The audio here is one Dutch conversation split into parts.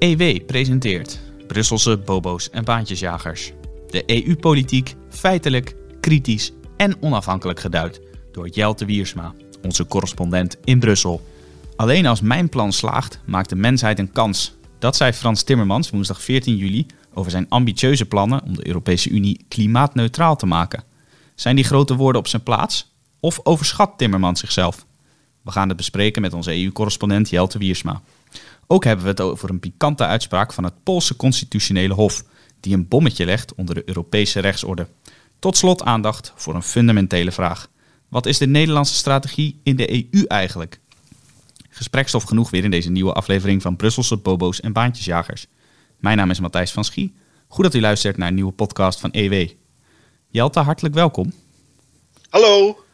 EW presenteert Brusselse bobo's en baantjesjagers. De EU-politiek feitelijk, kritisch en onafhankelijk geduid door Jelte Wiersma, onze correspondent in Brussel. Alleen als mijn plan slaagt, maakt de mensheid een kans. Dat zei Frans Timmermans woensdag 14 juli over zijn ambitieuze plannen om de Europese Unie klimaatneutraal te maken. Zijn die grote woorden op zijn plaats? Of overschat Timmermans zichzelf? We gaan het bespreken met onze EU-correspondent Jelte Wiersma. Ook hebben we het over een pikante uitspraak van het Poolse Constitutionele Hof, die een bommetje legt onder de Europese rechtsorde. Tot slot aandacht voor een fundamentele vraag. Wat is de Nederlandse strategie in de EU eigenlijk? Gesprekstof genoeg weer in deze nieuwe aflevering van Brusselse Bobo's en Baantjesjagers. Mijn naam is Matthijs van Schie. Goed dat u luistert naar een nieuwe podcast van EW. Jelte, hartelijk welkom. Hallo.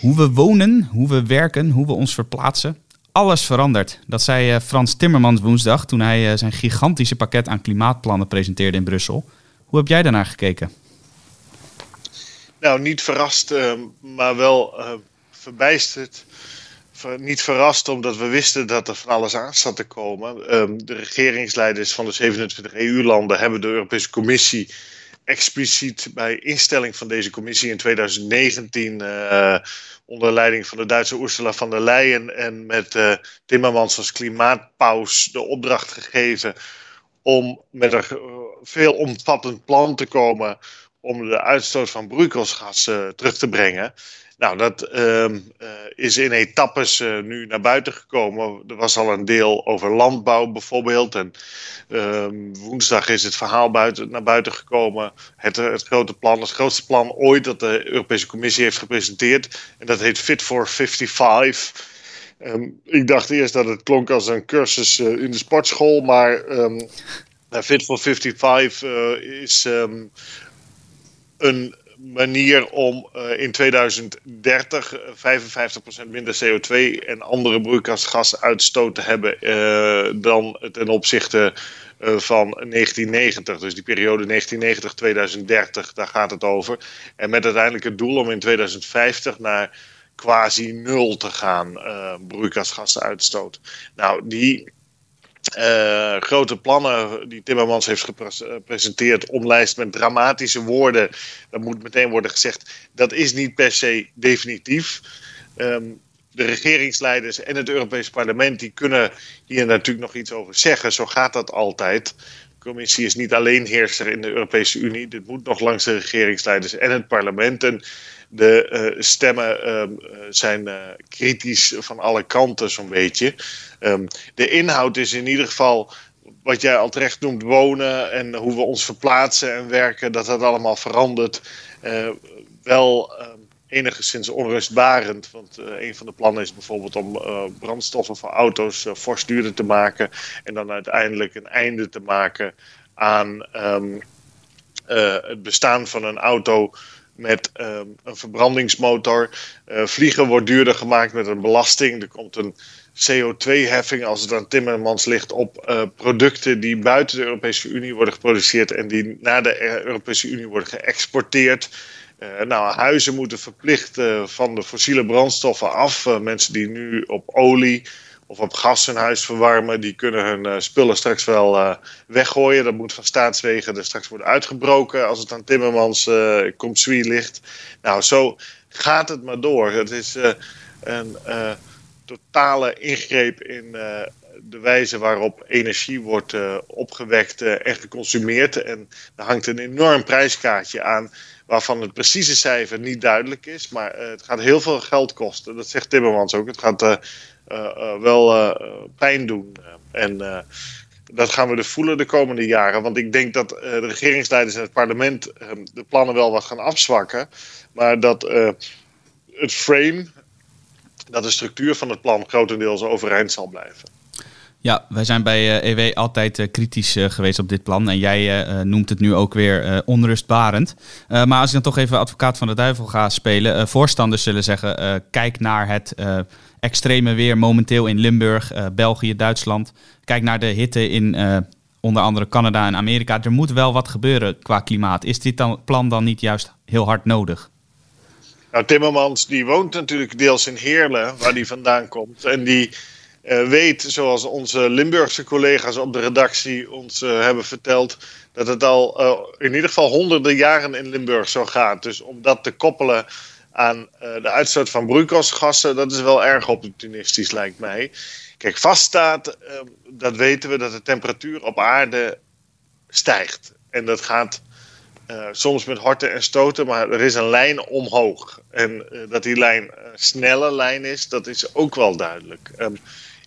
Hoe we wonen, hoe we werken, hoe we ons verplaatsen. Alles verandert. Dat zei eh, Frans Timmermans woensdag toen hij eh, zijn gigantische pakket aan klimaatplannen presenteerde in Brussel. Hoe heb jij daarnaar gekeken? Nou, niet verrast, uh, maar wel uh, verbijsterd. Ver, niet verrast omdat we wisten dat er van alles aan zat te komen. Uh, de regeringsleiders van de 27 EU-landen hebben de Europese Commissie expliciet bij instelling van deze commissie in 2019 uh, onder leiding van de Duitse Ursula von der Leyen en met uh, Timmermans als klimaatpaus de opdracht gegeven om met een veel omvattend plan te komen om de uitstoot van broeikasgassen terug te brengen. Nou, dat uh, is in etappes uh, nu naar buiten gekomen. Er was al een deel over landbouw bijvoorbeeld. En uh, woensdag is het verhaal buiten, naar buiten gekomen. Het, het, grote plan, het grootste plan ooit dat de Europese Commissie heeft gepresenteerd. En dat heet Fit for 55. Um, ik dacht eerst dat het klonk als een cursus in de sportschool. Maar Fit for 55 is een manier om uh, in 2030 55% minder CO2 en andere broeikasgasuitstoot te hebben uh, dan ten opzichte van 1990. Dus die periode 1990-2030, daar gaat het over. En met uiteindelijk het doel om in 2050 naar quasi nul te gaan broeikasgasuitstoot. Nou, die uh, grote plannen die Timmermans heeft gepresenteerd, omlijst met dramatische woorden. Dat moet meteen worden gezegd. Dat is niet per se definitief. Um, de regeringsleiders en het Europees Parlement die kunnen hier natuurlijk nog iets over zeggen. Zo gaat dat altijd. Commissie is niet alleen heerser in de Europese Unie. Dit moet nog langs de regeringsleiders en het parlement. En de uh, stemmen uh, zijn uh, kritisch van alle kanten, zo'n beetje. Um, de inhoud is in ieder geval wat jij al terecht noemt, wonen en hoe we ons verplaatsen en werken, dat dat allemaal verandert. wel enigszins onrustbarend. Want uh, een van de plannen is bijvoorbeeld om uh, brandstoffen voor auto's uh, fors duurder te maken. En dan uiteindelijk een einde te maken aan um, het bestaan van een auto met um, een verbrandingsmotor. vliegen wordt duurder gemaakt met een belasting. Er komt een CO2-heffing als het aan Timmermans ligt op producten die buiten de Europese Unie worden geproduceerd en die naar de Europese Unie worden geëxporteerd. Uh, nou, huizen moeten verplicht uh, van de fossiele brandstoffen af. Uh, mensen die nu op olie of op gas hun huis verwarmen, die kunnen hun spullen straks wel weggooien. Dat moet van staatswegen er straks worden uitgebroken als het aan Timmermans uh, compsui ligt. Nou, zo gaat het maar door. Het is een totale ingreep in de wijze waarop energie wordt opgewekt en geconsumeerd. En er hangt een enorm prijskaartje aan waarvan het precieze cijfer niet duidelijk is. Maar uh, het gaat heel veel geld kosten. Dat zegt Timmermans ook. Het gaat uh, uh, wel pijn doen. en dat gaan we dus voelen de komende jaren. Want ik denk dat de regeringsleiders en het parlement de plannen wel wat gaan afzwakken. Maar dat het frame, dat de structuur van het plan grotendeels overeind zal blijven. Ja, wij zijn bij EW e altijd uh, kritisch uh, geweest op dit plan. En jij noemt het nu ook weer onrustbarend. maar als ik dan toch even advocaat van de duivel ga spelen. voorstanders zullen zeggen, kijk naar het extreme weer momenteel in Limburg, België, Duitsland. Kijk naar de hitte in onder andere Canada en Amerika. Er moet wel wat gebeuren qua klimaat. Is dit plan dan niet juist heel hard nodig? Nou, Timmermans die woont natuurlijk deels in Heerlen, waar die vandaan komt. En die weet, zoals onze Limburgse collega's op de redactie ons hebben verteld, dat het al in ieder geval honderden jaren in Limburg zo gaat. Dus om dat te koppelen aan de uitstoot van broeikasgassen, dat is wel erg opportunistisch, lijkt mij. Kijk, vaststaat, dat weten we, dat de temperatuur op aarde stijgt. En dat gaat soms met horten en stoten, maar er is een lijn omhoog. En dat die lijn een snelle lijn is, dat is ook wel duidelijk. Um,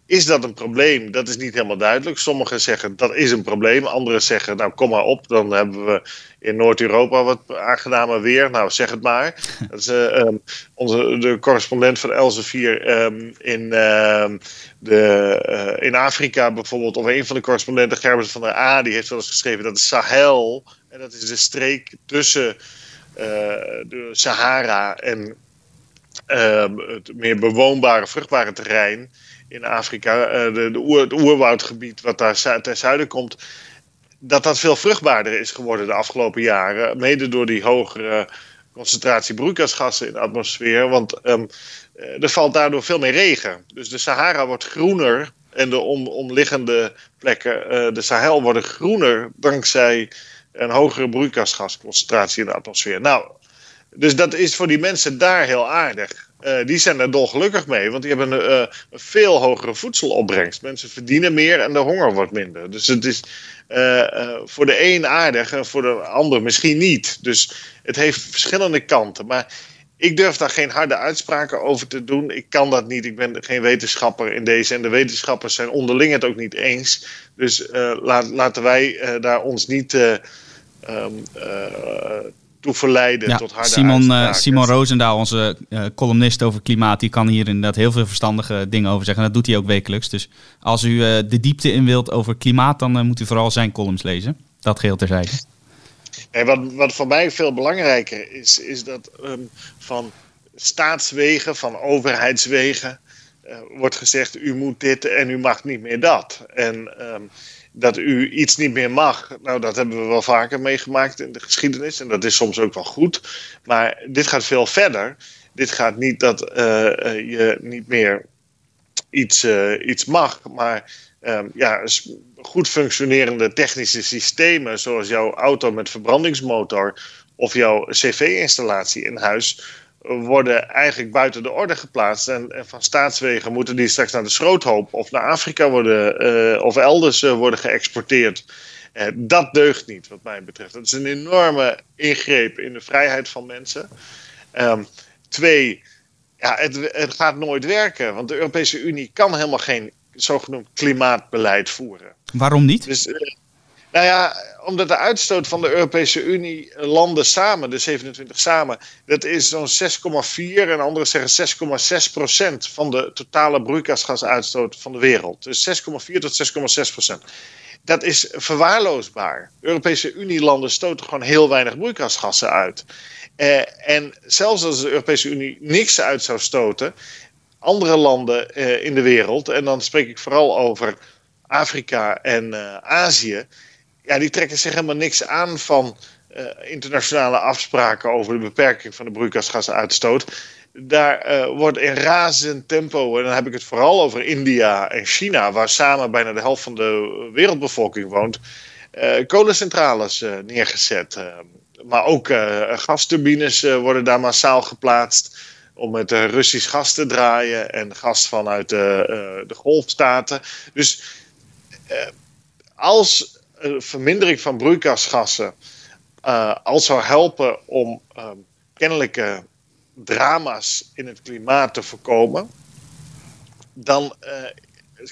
is dat een probleem? Dat is niet helemaal duidelijk. Sommigen zeggen dat is een probleem. Anderen zeggen, nou kom maar op, dan hebben we in Noord-Europa wat aangename weer. Nou, zeg het maar. Dat is uh, um, onze, de correspondent van Elsevier um, in, uh, de, uh, in Afrika bijvoorbeeld, of een van de correspondenten, Gerbert van der A, die heeft wel eens geschreven dat de Sahel, en dat is de streek tussen uh, de Sahara en ehm, het meer bewoonbare, vruchtbare terrein in Afrika, uh, de, de het oerwoudgebied wat daar ten zuiden komt, dat dat veel vruchtbaarder is geworden de afgelopen jaren. Mede door die hogere concentratie broeikasgassen in de atmosfeer. Want um, er valt daardoor veel meer regen. Dus de Sahara wordt groener en de om, omliggende plekken, uh, de Sahel, worden groener dankzij een hogere broeikasgasconcentratie in de atmosfeer. Nou, dus dat is voor die mensen daar heel aardig. Uh, die zijn er dolgelukkig mee, want die hebben een, uh, een, veel hogere voedselopbrengst. Mensen verdienen meer en de honger wordt minder. Dus het is uh, voor de een aardig en voor de ander misschien niet. Dus het heeft verschillende kanten. Maar ik durf daar geen harde uitspraken over te doen. Ik kan dat niet. Ik ben geen wetenschapper in deze. En de wetenschappers zijn onderling het ook niet eens. Dus laten wij daar ons niet. Um, toe verleiden ja, tot harde Simon, uh, Simon Roosendaal, onze uh, columnist over klimaat, die kan hier inderdaad heel veel verstandige dingen over zeggen. En dat doet hij ook wekelijks. Dus als u uh, de diepte in wilt over klimaat, dan moet u vooral zijn columns lezen. Dat geheel terzijde. En wat, wat voor mij veel belangrijker is, is dat um, van staatswegen, van overheidswegen, wordt gezegd: u moet dit en u mag niet meer dat. En um, dat u iets niet meer mag. Nou, dat hebben we wel vaker meegemaakt in de geschiedenis. En dat is soms ook wel goed. Maar dit gaat veel verder. Dit gaat niet dat uh, je niet meer iets, uh, iets mag. Maar um, ja, goed functionerende technische systemen, zoals jouw auto met verbrandingsmotor of jouw cv-installatie in huis, worden eigenlijk buiten de orde geplaatst. En, en, van staatswegen moeten die straks naar de schroothoop of naar Afrika worden uh, of elders uh, worden geëxporteerd. Uh, dat deugt niet, wat mij betreft. Dat is een enorme ingreep in de vrijheid van mensen. Um, twee, ja, het, het gaat nooit werken, want de Europese Unie kan helemaal geen zogenoemd klimaatbeleid voeren. Waarom niet? Dus, nou ja, omdat de uitstoot van de Europese Unie landen samen, de 27 samen, dat is zo'n 6,4 en anderen zeggen 6,6 procent van de totale broeikasgasuitstoot van de wereld. Dus 6,4 tot 6,6 procent. Dat is verwaarloosbaar. Europese Unie-landen stoten gewoon heel weinig broeikasgassen uit. Eh, en zelfs als de Europese Unie niks uit zou stoten, andere landen eh, in de wereld, en dan spreek ik vooral over Afrika en uh, Azië ja, die trekken zich helemaal niks aan van uh, internationale afspraken over de beperking van de broeikasgasuitstoot. Daar uh, wordt in razend tempo, en dan heb ik het vooral over India en China, waar samen bijna de helft van de wereldbevolking woont, uh, kolencentrales neergezet. maar ook gasturbines worden daar massaal geplaatst om met Russisch gas te draaien en gas vanuit de, de golfstaten. Dus als vermindering van broeikasgassen uh, al zou helpen om uh, kennelijke drama's in het klimaat te voorkomen, dan uh,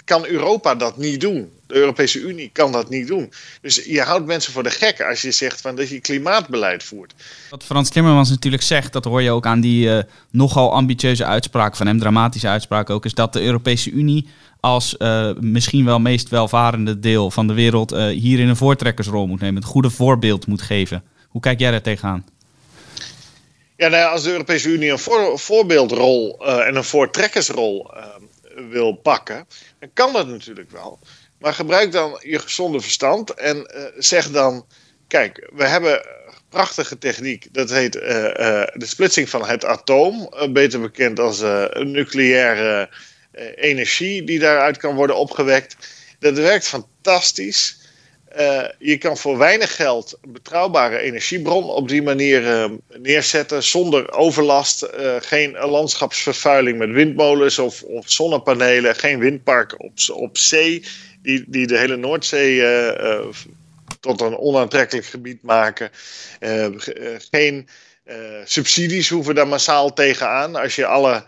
kan Europa dat niet doen. De Europese Unie kan dat niet doen. Dus je houdt mensen voor de gek als je zegt van dat je klimaatbeleid voert. Wat Frans Timmermans natuurlijk zegt, dat hoor je ook aan die uh, nogal ambitieuze uitspraak van hem, dramatische uitspraak ook, is dat de Europese Unie als uh, misschien wel meest welvarende deel van de wereld uh, hierin een voortrekkersrol moet nemen, het goede voorbeeld moet geven. Hoe kijk jij daar tegenaan? Ja, nou ja, als de Europese Unie een voor, voorbeeldrol uh, en een voortrekkersrol wil pakken, dan kan dat natuurlijk wel. Maar gebruik dan je gezonde verstand en zeg dan: kijk, we hebben prachtige techniek. Dat heet de splitsing van het atoom, beter bekend als nucleaire energie die daaruit kan worden opgewekt. Dat werkt fantastisch. Uh, je kan voor weinig geld een betrouwbare energiebron op die manier uh, neerzetten zonder overlast. Geen landschapsvervuiling met windmolens of, of, zonnepanelen. Geen windpark op, op zee die, die de hele Noordzee tot een onaantrekkelijk gebied maken. geen subsidies hoeven daar massaal tegenaan. Als je alle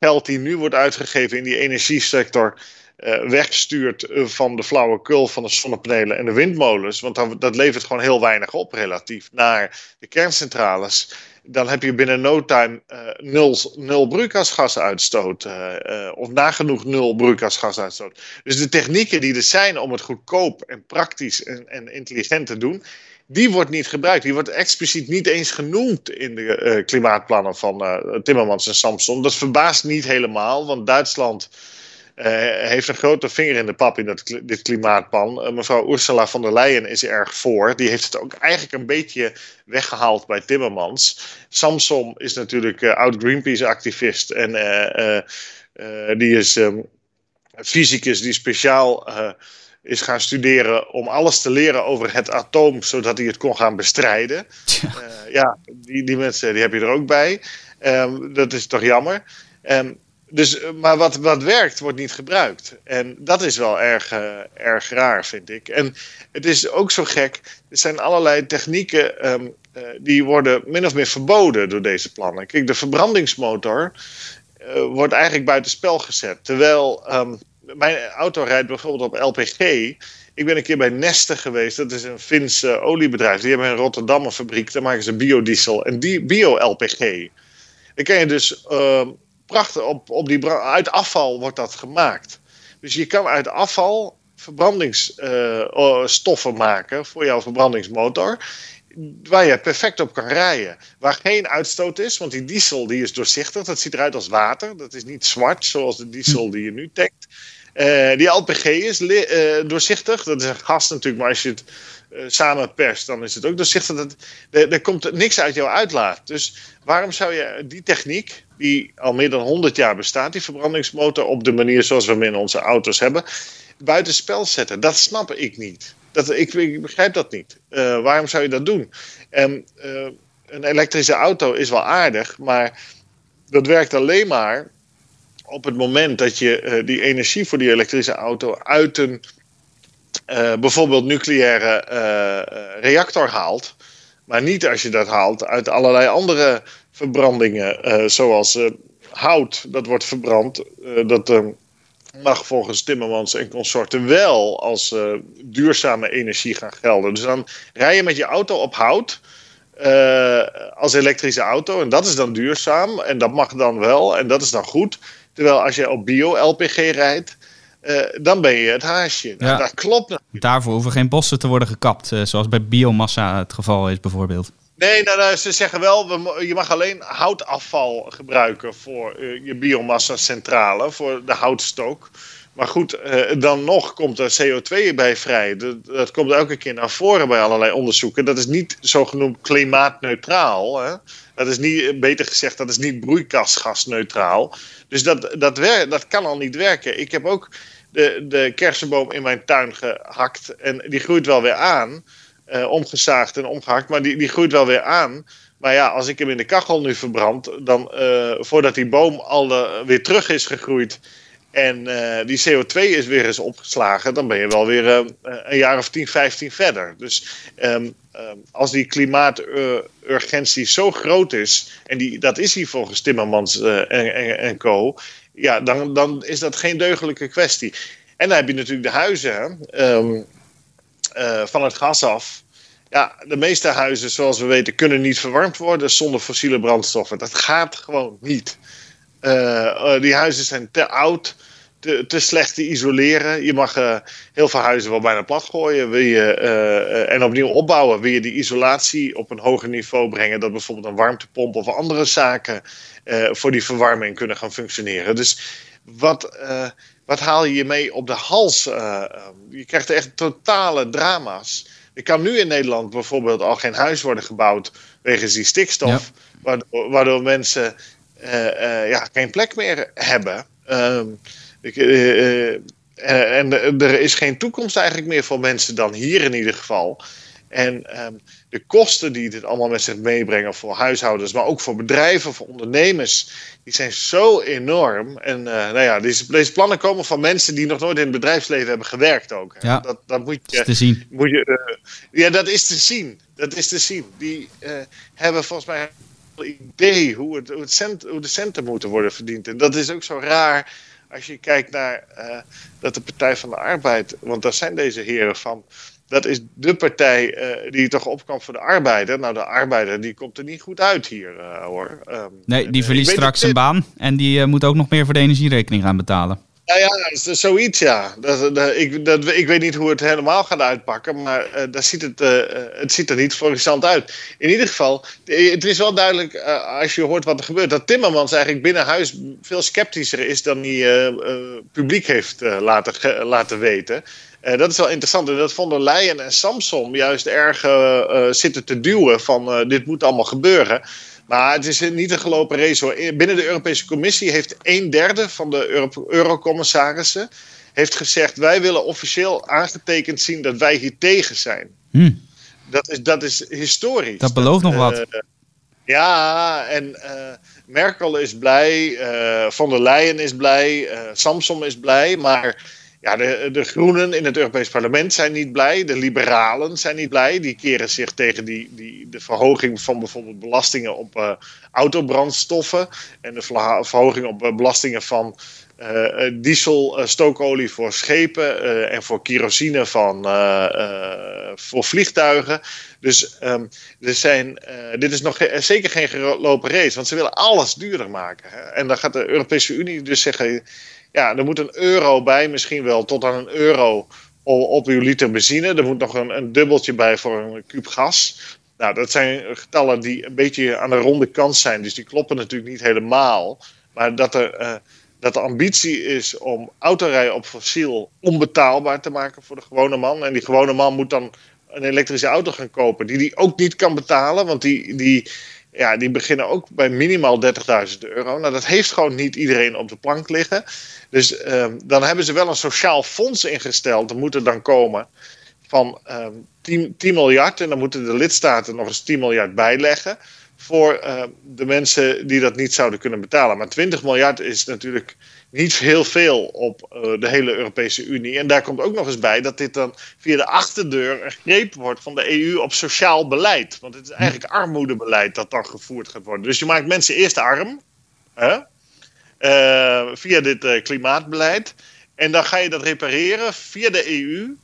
geld die nu wordt uitgegeven in die energiesector uh, wegstuurt eh, van de flauwekul van de zonnepanelen en de windmolens. Want dat, dat levert gewoon heel weinig op relatief naar de kerncentrales. Dan heb je binnen no time nul, nul broeikasgasuitstoot. of nagenoeg nul broeikasgasuitstoot. Dus de technieken die er zijn om het goedkoop en praktisch en, en intelligent te doen die wordt niet gebruikt. Die wordt expliciet niet eens genoemd in de uh, klimaatplannen van uh, Timmermans en Samson. Dat verbaast niet helemaal, want Duitsland uh, heeft een grote vinger in de pap in dat, dit klimaatplan. Mevrouw Ursula von der Leyen is er erg voor. Die heeft het ook eigenlijk een beetje weggehaald bij Timmermans. Samsom is natuurlijk uh, oud Greenpeace-activist. En die is um, fysicus die speciaal is gaan studeren om alles te leren over het atoom, zodat hij het kon gaan bestrijden. Ja, ja die, die mensen die heb je er ook bij. Um, dat is toch jammer. Um, dus, eh, maar wat, wat werkt, wordt niet gebruikt. En dat is wel erg, uh, erg raar, vind ik. En het is ook zo gek. Er zijn allerlei technieken um, uh, die worden min of meer verboden door deze plannen. Kijk, de verbrandingsmotor wordt eigenlijk buitenspel gezet. Terwijl mijn auto rijdt bijvoorbeeld op LPG. Ik ben een keer bij Neste geweest. Dat is een Fins oliebedrijf. Die hebben in Rotterdam een fabriek. Daar maken ze biodiesel en bio-LPG. Dan kan je dus uh, prachtig. Op, op die, uit afval wordt dat gemaakt. Dus je kan uit afval verbrandingsstoffen uh, maken voor jouw verbrandingsmotor. Waar je perfect op kan rijden. Waar geen uitstoot is, want die diesel die is doorzichtig. Dat ziet eruit als water. Dat is niet zwart zoals de diesel die je nu tankt. Uh, die LPG is uh, doorzichtig. Dat is een gas natuurlijk, maar als je het uh, samen perst, dan is het ook doorzichtig. Dat, er, komt niks uit jouw uitlaat. Dus waarom zou je die techniek, die al meer dan 100 jaar bestaat, die verbrandingsmotor, op de manier zoals we hem in onze auto's hebben, buitenspel zetten? Dat snap ik niet. Dat, ik, ik begrijp dat niet. Waarom zou je dat doen? En, een elektrische auto is wel aardig, maar dat werkt alleen maar op het moment dat je uh, die energie voor die elektrische auto uit een bijvoorbeeld nucleaire reactor haalt. Maar niet als je dat haalt uit allerlei andere verbrandingen, zoals hout, dat wordt verbrand. Dat mag volgens Timmermans en consorten wel als duurzame energie gaan gelden. Dus dan rij je met je auto op hout als elektrische auto en dat is dan duurzaam en dat mag dan wel en dat is dan goed. Terwijl als je op bio-LPG rijdt, uh, dan ben je het haasje. Nou, dat klopt natuurlijk. Daarvoor hoeven geen bossen te worden gekapt, uh, zoals bij biomassa het geval is bijvoorbeeld. Nee, nou, nou, ze zeggen wel, we, je mag alleen houtafval gebruiken voor uh, je biomassa-centrale, voor de houtstook. Maar goed, dan nog komt er CO2 bij vrij. Dat, komt elke keer naar voren bij allerlei onderzoeken. Dat is niet zogenoemd klimaatneutraal. Hè? Dat is niet, beter gezegd, dat is niet broeikasgasneutraal. Dus dat, dat, dat kan al niet werken. Ik heb ook de, de kersenboom in mijn tuin gehakt. En die groeit wel weer aan. Uh, omgezaagd en omgehakt. Maar die, die groeit wel weer aan. Maar ja, als ik hem in de kachel nu verbrand. Dan voordat die boom al weer terug is gegroeid. En die CO2 is weer eens opgeslagen. Dan ben je wel weer een jaar of 10, 15 verder. Dus um, um, als die klimaaturgentie zo groot is. En die, dat is hier volgens Timmermans en, en, en co ja, dan, dan is dat geen deugdelijke kwestie. En dan heb je natuurlijk de huizen uh, van het gas af. Ja, de meeste huizen, zoals we weten, kunnen niet verwarmd worden zonder fossiele brandstoffen. Dat gaat gewoon niet. Uh, uh, die huizen zijn te oud, te, te, slecht te isoleren. Je mag heel veel huizen wel bijna plat gooien. Wil je, en opnieuw opbouwen. Wil je die isolatie op een hoger niveau brengen. Dat bijvoorbeeld een warmtepomp of andere zaken voor die verwarming kunnen gaan functioneren. Dus wat, wat haal je je mee op de hals? Uh, je krijgt echt totale drama's. Er kan nu in Nederland bijvoorbeeld al geen huis worden gebouwd wegens die stikstof, ja. waardoor, waardoor, mensen ja, geen plek meer hebben. Ehm, ik, en er is geen toekomst eigenlijk meer voor mensen dan hier in ieder geval. En ehm, de kosten die dit allemaal met zich meebrengen voor huishoudens, maar ook voor bedrijven, voor ondernemers, die zijn zo enorm. En uh, nou ja, deze, deze, plannen komen van mensen die nog nooit in het bedrijfsleven hebben gewerkt ook. Ja, dat, dat moet je, is te zien. Moet je, uh, ja, dat is te zien. Dat is te zien. Die uh, hebben volgens mij idee hoe, het, hoe, het cent, hoe de centen moeten worden verdiend. En dat is ook zo raar als je kijkt naar dat de Partij van de Arbeid, want daar zijn deze heren van dat is de partij uh, die toch opkwam voor de arbeider. Nou, de arbeider die komt er niet goed uit hier, uh, hoor. Um, nee, die verliest straks zijn baan en die moet ook nog meer voor de energierekening gaan betalen. Nou ja, zoiets ja. Dat, ik, dat, ik weet niet hoe het helemaal gaat uitpakken, maar daar ziet het, het ziet er niet florissant uit. In ieder geval, het is wel duidelijk, als je hoort wat er gebeurt, dat Timmermans eigenlijk binnen huis veel sceptischer is dan hij publiek heeft laten, laten weten. Uh, dat is wel interessant. En dat vonden Leyen en Samson juist erg uh, zitten te duwen van dit moet allemaal gebeuren. Maar het is niet een gelopen race hoor. Binnen de Europese Commissie heeft een derde van de Euro eurocommissarissen heeft gezegd: wij willen officieel aangetekend zien dat wij hier tegen zijn. Hm. Dat, is, dat is historisch. Dat belooft nog wat. Ja, en Merkel is blij, Van der Leyen is blij, Samson is blij, maar ja, de, de groenen in het Europees Parlement zijn niet blij. De liberalen zijn niet blij. Die keren zich tegen die, die, de verhoging van bijvoorbeeld belastingen op uh, autobrandstoffen. En de verhoging op uh, belastingen van uh, diesel, stookolie voor schepen en voor kerosine van, voor vliegtuigen. Dus um, er zijn, dit is nog zeker geen gelopen race, want ze willen alles duurder maken. Hè? En dan gaat de Europese Unie dus zeggen ja, er moet een euro bij, misschien wel tot aan een euro op uw liter benzine. Er moet nog een, een dubbeltje bij voor een kuub gas. Nou, dat zijn getallen die een beetje aan de ronde kant zijn, dus die kloppen natuurlijk niet helemaal. Maar dat, er, uh, dat de ambitie is om autorijden op fossiel onbetaalbaar te maken voor de gewone man. En die gewone man moet dan een elektrische auto gaan kopen die die ook niet kan betalen, want die, die, ja, die beginnen ook bij minimaal 30.000 euro. Nou, dat heeft gewoon niet iedereen op de plank liggen. Dus ehm, dan hebben ze wel een sociaal fonds ingesteld. Er moet er dan komen van um, 10, 10, miljard. En dan moeten de lidstaten nog eens 10 miljard bijleggen. Voor uh, de mensen die dat niet zouden kunnen betalen. Maar 20 miljard is natuurlijk niet heel veel op uh, de hele Europese Unie. En daar komt ook nog eens bij dat dit dan via de achterdeur een greep wordt van de EU op sociaal beleid. Want het is eigenlijk armoedebeleid dat dan gevoerd gaat worden. Dus je maakt mensen eerst arm. Hè? Uh, via dit uh, klimaatbeleid. En dan ga je dat repareren via de EU.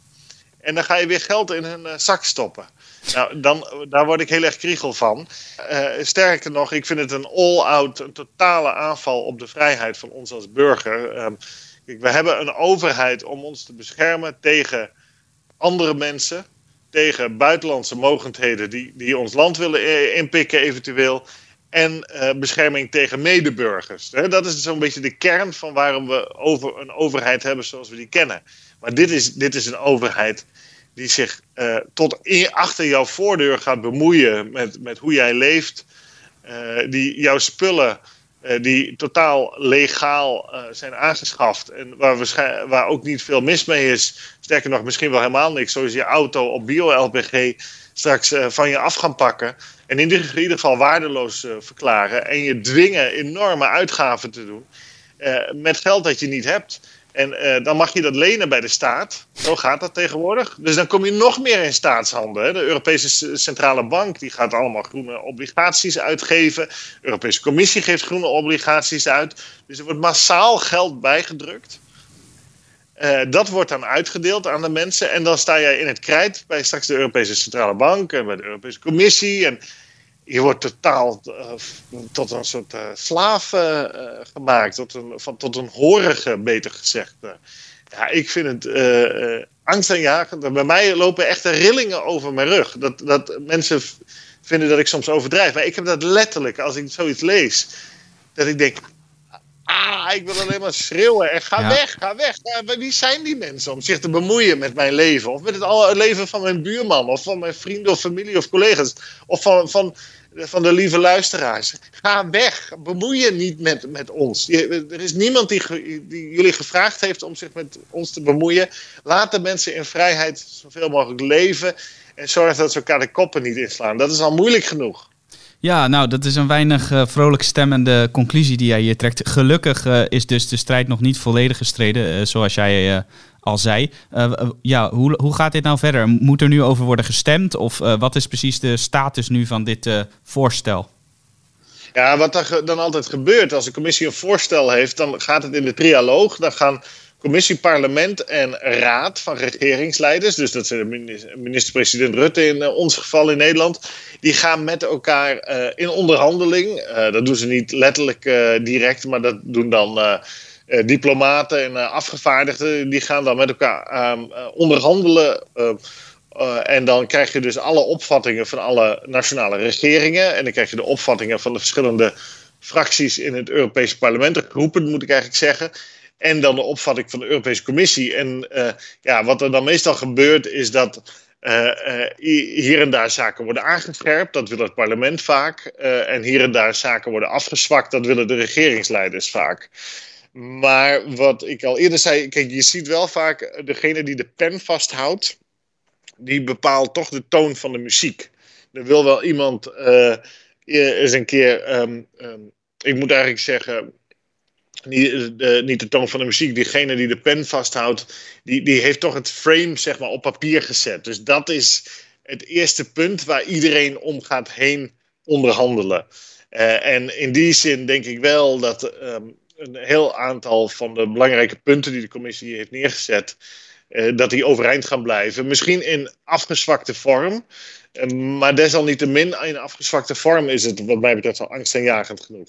En dan ga je weer geld in hun zak stoppen. Nou, dan, daar word ik heel erg kriegel van. sterker nog, ik vind het een all-out, een totale aanval op de vrijheid van ons als burger. Ehm, we hebben een overheid om ons te beschermen tegen andere mensen. Tegen buitenlandse mogendheden die, die ons land willen inpikken eventueel en uh, bescherming tegen medeburgers. Dat is zo'n beetje de kern van waarom we over een overheid hebben zoals we die kennen. Maar dit is, dit is een overheid die zich uh, tot achter jouw voordeur gaat bemoeien met, met hoe jij leeft. Uh, die jouw spullen, die totaal legaal zijn aangeschaft en waar, waar ook niet veel mis mee is. Sterker nog, misschien wel helemaal niks, zoals je auto op bio-LPG straks van je af gaan pakken. En in ieder geval waardeloos verklaren. En je dwingen enorme uitgaven te doen. Met geld dat je niet hebt. En uh, dan mag je dat lenen bij de staat. Zo gaat dat tegenwoordig. Dus dan kom je nog meer in staatshanden. Hè. De Europese Centrale Bank die gaat allemaal groene obligaties uitgeven. De Europese Commissie geeft groene obligaties uit. Dus er wordt massaal geld bijgedrukt. Uh, dat wordt dan uitgedeeld aan de mensen. En dan sta jij in het krijt bij straks de Europese Centrale Bank en bij de Europese Commissie. En je wordt totaal uh, tot een soort uh, slaaf gemaakt. Tot een, van, tot een horige, beter gezegd. ja, ik vind het angstaanjagend. Bij mij lopen echte rillingen over mijn rug. Dat, dat mensen vinden dat ik soms overdrijf. Maar ik heb dat letterlijk als ik zoiets lees. Dat ik denk, Ah, ik wil alleen maar schreeuwen. En ga weg, ga weg. wie zijn die mensen om zich te bemoeien met mijn leven? Of met het, leven van mijn buurman? Of van mijn vrienden of familie of collega's? Of van, van van de lieve luisteraars. Ga weg. Bemoei je niet met, met ons. er is niemand die, die, jullie gevraagd heeft om zich met ons te bemoeien. Laat de mensen in vrijheid zoveel mogelijk leven. En zorg dat ze elkaar de koppen niet inslaan. Dat is al moeilijk genoeg. Ja, nou, dat is een weinig uh, vrolijk stemmende conclusie die jij hier trekt. Gelukkig uh, is dus de strijd nog niet volledig gestreden, uh, zoals jij al zei. ja, hoe, hoe gaat dit nou verder? Moet er nu over worden gestemd? Of wat is precies de status nu van dit voorstel? Ja, wat er dan altijd gebeurt als de commissie een voorstel heeft, dan gaat het in de trialoog. Dan gaan commissie, parlement en raad van regeringsleiders, dus dat is minister-president Rutte in ons geval in Nederland, die gaan met elkaar uh, in onderhandeling. Uh, dat doen ze niet letterlijk direct, maar dat doen dan diplomaten en afgevaardigden. Die gaan dan met elkaar um, onderhandelen. en dan krijg je dus alle opvattingen van alle nationale regeringen. En dan krijg je de opvattingen van de verschillende fracties in het Europese parlement, de groepen moet ik eigenlijk zeggen. En dan de opvatting van de Europese Commissie. En ja, wat er dan meestal gebeurt, is dat uh, hier en daar zaken worden aangescherpt, dat wil het parlement vaak. En hier en daar zaken worden afgezwakt, dat willen de regeringsleiders vaak. Maar wat ik al eerder zei, kijk, je ziet wel vaak degene die de pen vasthoudt, die bepaalt toch de toon van de muziek. Er wil wel iemand eens een keer, um, um, ik moet eigenlijk zeggen, niet de, niet de toon van de muziek. Diegene die de pen vasthoudt, die, die heeft toch het frame zeg maar, op papier gezet. Dus dat is het eerste punt waar iedereen om gaat heen onderhandelen. Uh, en in die zin denk ik wel dat um, een heel aantal van de belangrijke punten die de commissie heeft neergezet, uh, dat die overeind gaan blijven. Misschien in afgezwakte vorm. Uh, maar desalniettemin in afgezwakte vorm is het wat mij betreft al angstaanjagend genoeg.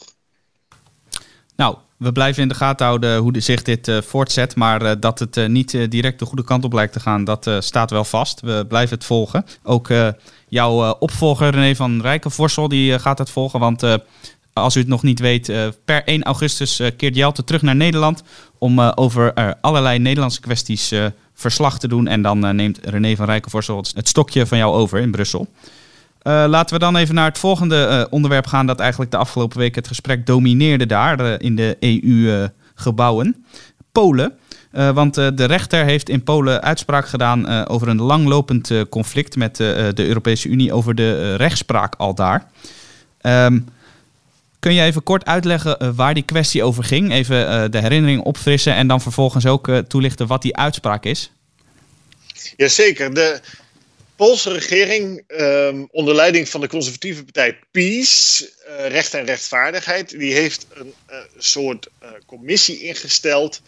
Nou, we blijven in de gaten houden hoe zich dit uh, voortzet. Maar uh, dat het uh, niet direct de goede kant op lijkt te gaan, dat staat wel vast. We blijven het volgen. Ook jouw opvolger René van Rijkenvorsel die gaat het volgen. Want als u het nog niet weet, per 1 augustus keert Jelte terug naar Nederland. Om over allerlei Nederlandse kwesties verslag te doen. En dan neemt René van Rijkenvorsel het stokje van jou over in Brussel. Uh, laten we dan even naar het volgende uh, onderwerp gaan, dat eigenlijk de afgelopen week het gesprek domineerde daar uh, in de EU-gebouwen. Polen. want de rechter heeft in Polen uitspraak gedaan over een langlopend conflict met de Europese Unie over de rechtspraak al daar. Um, kun je even kort uitleggen waar die kwestie over ging? Even de herinnering opfrissen en dan vervolgens ook toelichten wat die uitspraak is? Jazeker. De, Poolse regering, um, onder leiding van de conservatieve partij PiS, uh, Recht en Rechtvaardigheid, die heeft een uh, soort uh, commissie ingesteld.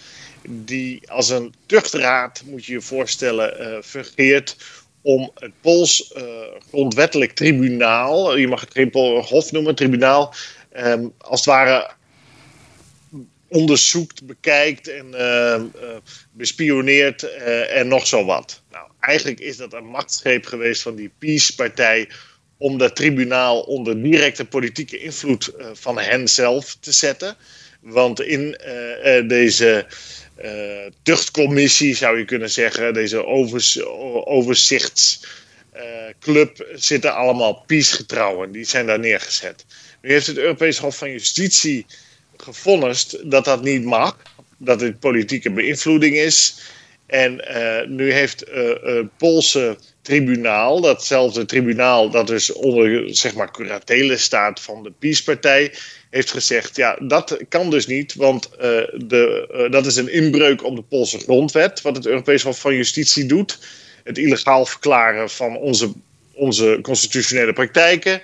Die als een tuchtraad, moet je je voorstellen, fungeert om het Pools grondwettelijk tribunaal, je mag het geen hof noemen, tribunaal, um, als het ware onderzoekt, bekijkt en bespioneert en nog zo wat. Nou, eigenlijk is dat een machtsgreep geweest van die Peace-partij om dat tribunaal onder directe politieke invloed uh, van hen zelf te zetten. Want in uh, uh, deze tuchtcommissie, zou je kunnen zeggen, deze overzichtsclub, zitten allemaal Peace-getrouwen. Die zijn daar neergezet. Nu heeft het Europees Hof van Justitie gevonnist dat dat niet mag. Dat het politieke beïnvloeding is. En uh, nu heeft het Poolse tribunaal, datzelfde tribunaal dat dus onder zeg maar curatele staat van de PiS-partij, heeft gezegd: ja, dat kan dus niet, want de, dat is een inbreuk op de Poolse grondwet, wat het Europees Hof van Justitie doet. Het illegaal verklaren van onze, onze constitutionele praktijken.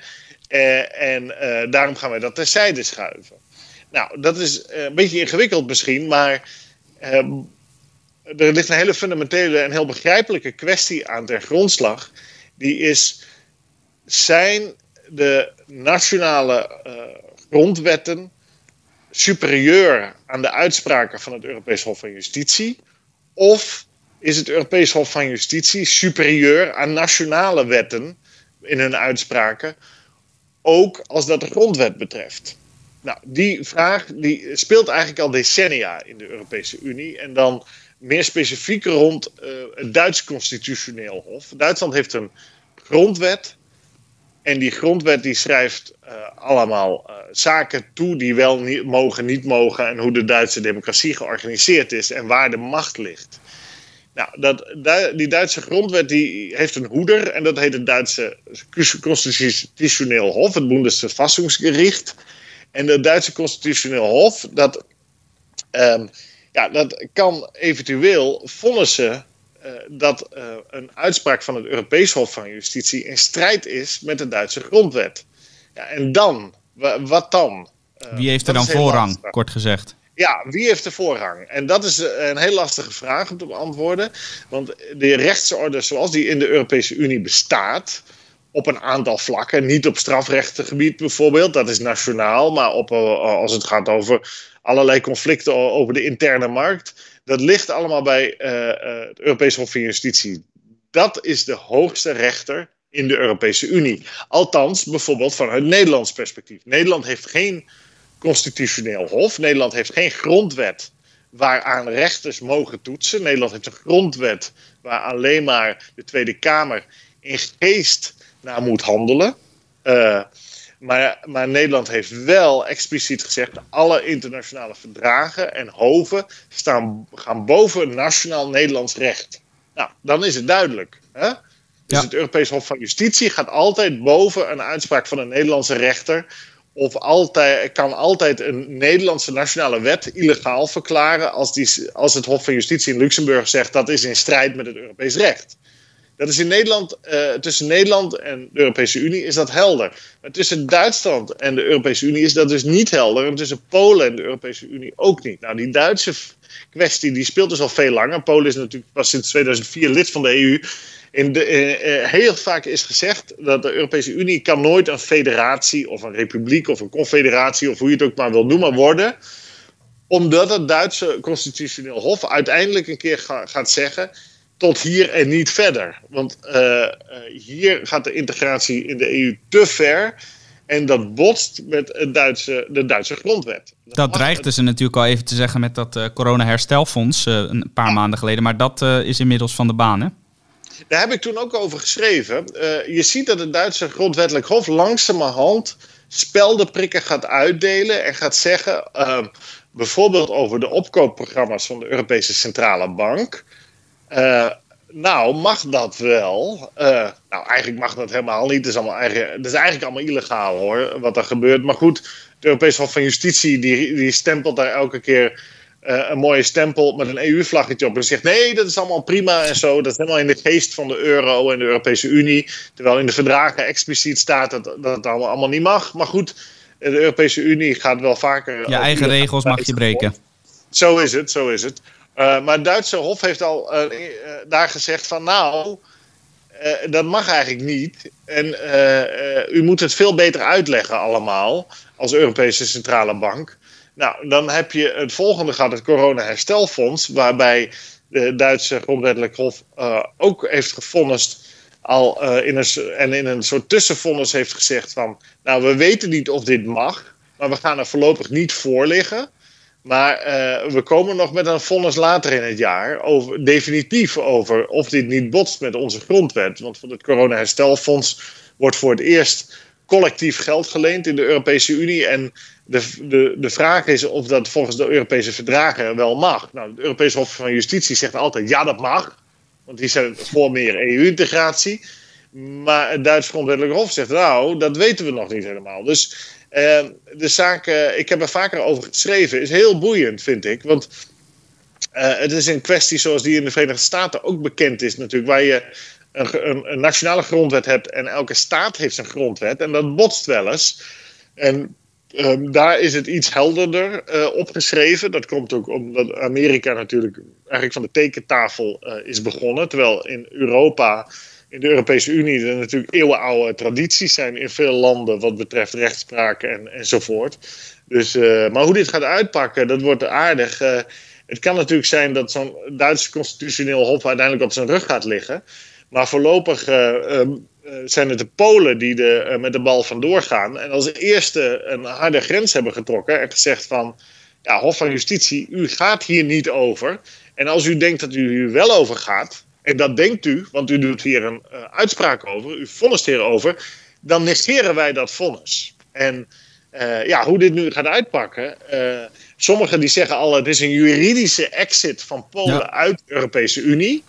en daarom gaan wij dat terzijde schuiven. Nou, dat is een beetje ingewikkeld misschien, maar er ligt een hele fundamentele en heel begrijpelijke kwestie aan ter grondslag. Die is: zijn de nationale uh, grondwetten superieur aan de uitspraken van het Europees Hof van Justitie? Of is het Europees Hof van Justitie superieur aan nationale wetten in hun uitspraken, ook als dat de grondwet betreft? Nou, die vraag die speelt eigenlijk al decennia in de Europese Unie. En dan meer specifiek rond uh, het Duits Constitutioneel Hof. Duitsland heeft een grondwet En die grondwet die schrijft allemaal zaken toe die wel mogen, niet mogen. En hoe de Duitse democratie georganiseerd is en waar de macht ligt. Nou, dat, die Duitse grondwet die heeft een hoeder en dat heet het Duitse Constitutioneel Hof, het Bundesverfassungsgericht. En het Duitse Constitutioneel Hof, dat, um, ja, dat kan eventueel vonnissen uh, dat uh, een uitspraak van het Europees Hof van Justitie in strijd is met de Duitse grondwet. Ja, en dan? Wat dan? Uh, Wie heeft er dan voorrang, kort gezegd? Ja, wie heeft de voorrang? En dat is een heel lastige vraag om te beantwoorden. Want de rechtsorde zoals die in de Europese Unie bestaat, op een aantal vlakken, niet op strafrechtengebied bijvoorbeeld, dat is nationaal, maar op, eh, als het gaat over allerlei conflicten over de interne markt, dat ligt allemaal bij uh, het Europese Hof van Justitie. Dat is de hoogste rechter in de Europese Unie. Althans, bijvoorbeeld vanuit Nederlands perspectief. Nederland heeft geen constitutioneel hof. Nederland heeft geen grondwet waaraan rechters mogen toetsen. Nederland heeft een grondwet waar alleen maar de Tweede Kamer in geest naar moet handelen. Uh, maar, maar, Nederland heeft wel expliciet gezegd: alle internationale verdragen en hoven staan, gaan boven nationaal Nederlands recht. Nou, dan is het duidelijk. Hè? Dus het Europees Hof van Justitie gaat altijd boven een uitspraak van een Nederlandse rechter of altijd, kan altijd een Nederlandse nationale wet illegaal verklaren als, die, als het Hof van Justitie in Luxemburg zegt dat is in strijd met het Europees recht. Dat is in Nederland, uh, tussen Nederland en de Europese Unie is dat helder. Maar tussen Duitsland en de Europese Unie is dat dus niet helder. En tussen Polen en de Europese Unie ook niet. Nou, die Duitse kwestie die speelt dus al veel langer. Polen is natuurlijk pas sinds 2004 lid van de EU. In de, eh, eh, heel vaak is gezegd dat de Europese Unie kan nooit een federatie of een republiek of een confederatie of hoe je het ook maar wil noemen worden. Omdat het Duitse constitutioneel hof uiteindelijk een keer gaat zeggen tot hier en niet verder. Want uh, hier gaat de integratie in de EU te ver. En dat botst met het Duitse, de Duitse grondwet. Dat, dat dreigden ze natuurlijk al even te zeggen met dat uh, corona-herstelfonds een paar maanden geleden. Maar dat is inmiddels van de baan, hè? Daar heb ik toen ook over geschreven. Je ziet dat het Duitse grondwettelijk hof langzamerhand speldenprikken gaat uitdelen en gaat zeggen, bijvoorbeeld over de opkoopprogramma's van de Europese Centrale Bank. Uh, nou, mag dat wel? nou, eigenlijk mag dat helemaal niet. Het is, allemaal eigen, het is eigenlijk allemaal illegaal hoor, wat er gebeurt. Maar goed, het Europese Hof van Justitie die, die stempelt daar elke keer uh, een mooie stempel met een EU-vlaggetje op. En zegt: nee, dat is allemaal prima en zo. Dat is helemaal in de geest van de euro en de Europese Unie. Terwijl in de verdragen expliciet staat dat, dat het allemaal, allemaal niet mag. Maar goed, de Europese Unie gaat wel vaker. Je eigen regels mag je breken. Zo is het, zo is het. Uh, maar het Duitse Hof heeft al uh, daar gezegd van nou, dat mag eigenlijk niet. En u moet het veel beter uitleggen allemaal als Europese Centrale Bank. Nou, dan heb je het volgende gaat het corona-herstelfonds, waarbij de Duitse grondwettelijk hof ook heeft gevonnist al in een, en in een soort tussenvonnis heeft gezegd van, nou, we weten niet of dit mag, maar we gaan er voorlopig niet voor liggen. Maar uh, we komen nog met een vonnis later in het jaar, over, definitief over of dit niet botst met onze grondwet. Want van het corona-herstelfonds wordt voor het eerst collectief geld geleend in de Europese Unie. En de, de, de vraag is of dat volgens de Europese verdragen wel mag. Nou, het Europese Hof van Justitie zegt altijd ja, dat mag. Want die zijn voor meer EU-integratie. Maar het Duits Grondwettelijk Hof zegt nou, dat weten we nog niet helemaal. Dus eh, de zaak, uh, ik heb er vaker over geschreven, is heel boeiend, vind ik. Want uh, het is een kwestie zoals die in de Verenigde Staten ook bekend is natuurlijk. Waar je een, een, nationale grondwet hebt en elke staat heeft zijn grondwet. En dat botst wel eens. En Um, daar is het iets helderder uh, opgeschreven. Dat komt ook omdat Amerika natuurlijk eigenlijk van de tekentafel uh, is begonnen. Terwijl in Europa, in de Europese Unie, er natuurlijk eeuwenoude tradities zijn in veel landen wat betreft rechtspraak en, enzovoort. Dus, uh, maar hoe dit gaat uitpakken, dat wordt aardig. het kan natuurlijk zijn dat zo'n Duitse constitutioneel hof uiteindelijk op zijn rug gaat liggen. Maar voorlopig eh, zijn het de Polen die de, met de bal vandoor gaan. En als eerste een harde grens hebben getrokken en gezegd van... Ja, Hof van Justitie, u gaat hier niet over. En als u denkt dat u hier wel over gaat... en dat denkt u, want u doet hier een uh, uitspraak over, u vonnist hierover... dan negeren wij dat vonnis. En ja, hoe dit nu gaat uitpakken. sommigen die zeggen al, het is een juridische exit van Polen uit de Europese Unie.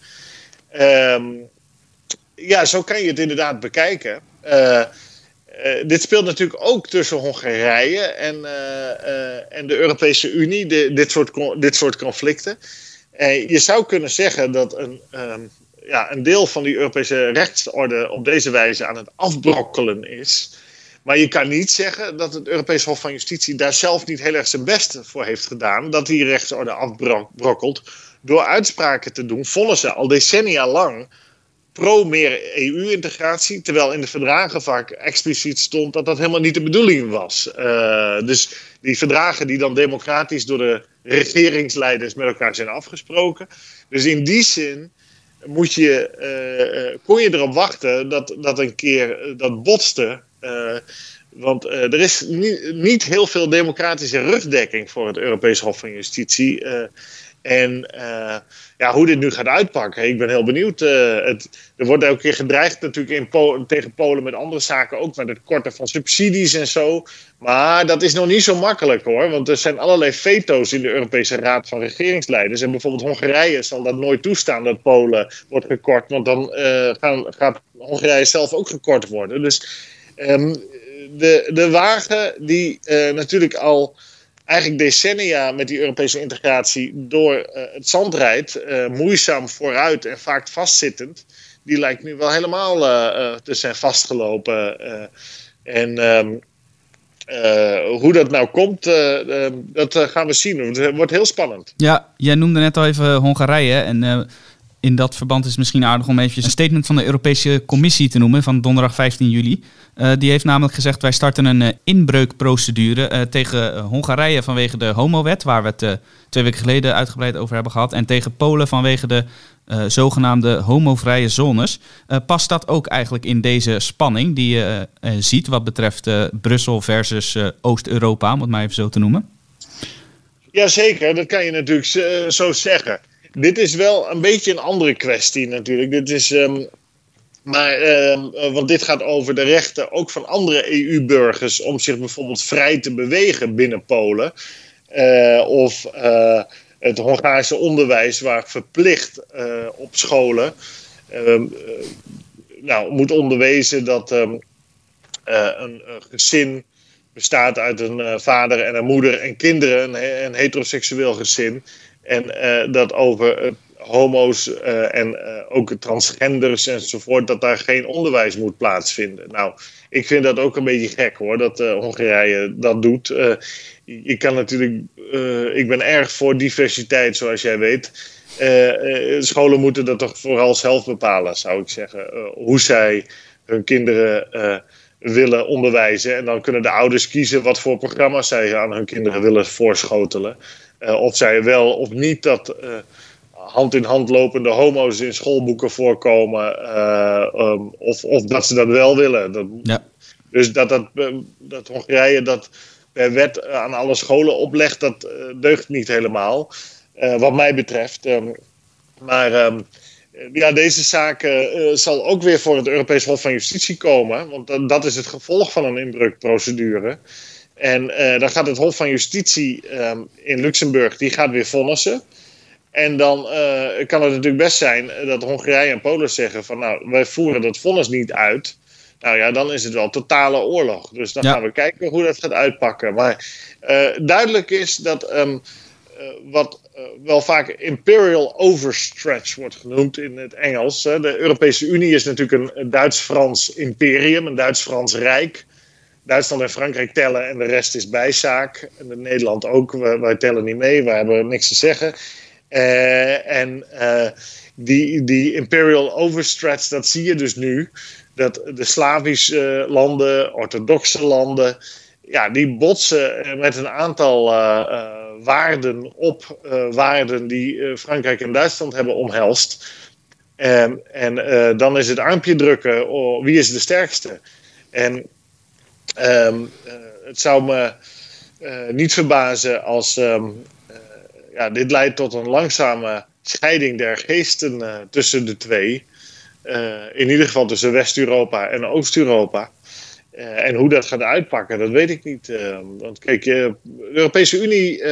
Um, ja, zo kan je het inderdaad bekijken. Dit speelt natuurlijk ook tussen Hongarije en, en de Europese Unie, de, dit, soort, dit soort conflicten. Je zou kunnen zeggen dat een, um, ja, een deel van die Europese rechtsorde op deze wijze aan het afbrokkelen is. Maar je kan niet zeggen dat het Europees Hof van Justitie daar zelf niet heel erg zijn best voor heeft gedaan. Dat die rechtsorde afbrokkelt door uitspraken te doen, vonnissen al decennia lang pro meer EU-integratie, terwijl in de verdragen vaak expliciet stond dat dat helemaal niet de bedoeling was. Uh, dus die verdragen die dan democratisch door de regeringsleiders met elkaar zijn afgesproken. Dus in die zin moet je, uh, kon je erop wachten dat, dat een keer dat botste. want er is niet, heel veel democratische rugdekking voor het Europees Hof van Justitie. En ja, hoe dit nu gaat uitpakken, ik ben heel benieuwd. Het, er wordt elke keer gedreigd natuurlijk in tegen Polen met andere zaken, ook met het korten van subsidies en zo. Maar dat is nog niet zo makkelijk hoor, want er zijn allerlei veto's in de Europese Raad van Regeringsleiders. En bijvoorbeeld Hongarije zal dat nooit toestaan dat Polen wordt gekort, want dan uh, gaan, gaat Hongarije zelf ook gekort worden. Dus um, de, de wagen die natuurlijk al eigenlijk decennia met die Europese integratie door uh, het zand rijdt, uh, moeizaam vooruit en vaak vastzittend, die lijkt nu wel helemaal uh, te zijn vastgelopen. en um, hoe dat nou komt, ehm, dat gaan we zien. Het wordt heel spannend. Ja, jij noemde net al even Hongarije en in dat verband is het misschien aardig om even een statement van de Europese Commissie te noemen van donderdag 15 juli. Uh, die heeft namelijk gezegd: wij starten een uh, inbreukprocedure uh, tegen Hongarije vanwege de homowet, waar we het twee weken geleden uitgebreid over hebben gehad, en tegen Polen vanwege de zogenaamde homovrije zones. past dat ook eigenlijk in deze spanning die je ziet wat betreft Brussel versus Oost-Europa, om het maar even zo te noemen? Jazeker, dat kan je natuurlijk zo zeggen. Dit is wel een beetje een andere kwestie natuurlijk. Dit is. Um, maar, uh, want dit gaat over de rechten ook van andere EU-burgers om zich bijvoorbeeld vrij te bewegen binnen Polen. Uh, of uh, het Hongaarse onderwijs, waar verplicht op scholen ehm, nou, moet onderwezen dat een, een, gezin bestaat uit een vader en een moeder en kinderen, een heteroseksueel gezin. En uh, dat over uh, homo's uh, en ook transgenders enzovoort, dat daar geen onderwijs moet plaatsvinden. Nou, ik vind dat ook een beetje gek hoor, dat Hongarije dat doet. je kan natuurlijk, ik ben erg voor diversiteit, zoals jij weet. scholen moeten dat toch vooral zelf bepalen, zou ik zeggen. hoe zij hun kinderen willen onderwijzen. En dan kunnen de ouders kiezen wat voor programma's zij aan hun kinderen willen voorschotelen. Uh, of zij wel of niet dat uh, hand in hand lopende homo's in schoolboeken voorkomen. Uh, um, of, of dat ze dat wel willen. Dat, ja. Dus dat, dat, dat Hongarije dat per wet aan alle scholen oplegt, dat deugt niet helemaal. wat mij betreft. Um, maar um, ja, deze zaak zal ook weer voor het Europees Hof van Justitie komen. Want dat is het gevolg van een inbreukprocedure. En uh, dan gaat het Hof van Justitie um, in Luxemburg, die gaat weer vonnissen. En dan uh, kan het natuurlijk best zijn dat Hongarije en Polen zeggen van nou, wij voeren dat vonnis niet uit. Nou ja, dan is het wel totale oorlog. Dus dan gaan we kijken hoe dat gaat uitpakken. Maar uh, duidelijk is dat um, wat wel vaak imperial overstretch wordt genoemd in het Engels. de Europese Unie is natuurlijk een Duits-Frans imperium, een Duits-Frans rijk. Duitsland en Frankrijk tellen en de rest is bijzaak. En Nederland ook, wij, tellen niet mee, wij hebben niks te zeggen. Uh, en uh, die, die imperial overstretch, dat zie je dus nu. Dat de Slavische landen, orthodoxe landen, ja, die botsen met een aantal waarden op waarden die Frankrijk en Duitsland hebben omhelst. En, en dan is het armpje drukken, oh, wie is de sterkste? En Um, uh, het zou me uh, niet verbazen als um, uh, ja, dit leidt tot een langzame scheiding der geesten tussen de twee. in ieder geval tussen West-Europa en Oost-Europa. en hoe dat gaat uitpakken, dat weet ik niet. want kijk, de Europese Unie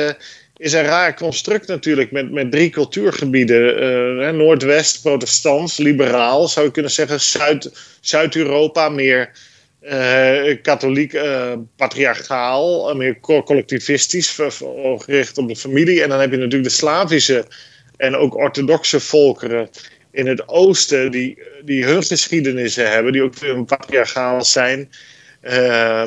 is een raar construct natuurlijk met, met drie cultuurgebieden. Noordwest, protestants, liberaal zou je kunnen zeggen. Zuid, Zuid-Europa, meer uh, katholiek, uh, patriarchaal, meer collectivistisch, gericht op de familie. En dan heb je natuurlijk de Slavische en ook orthodoxe volkeren in het oosten, die, die hun geschiedenissen hebben, die ook weer patriarchaal zijn,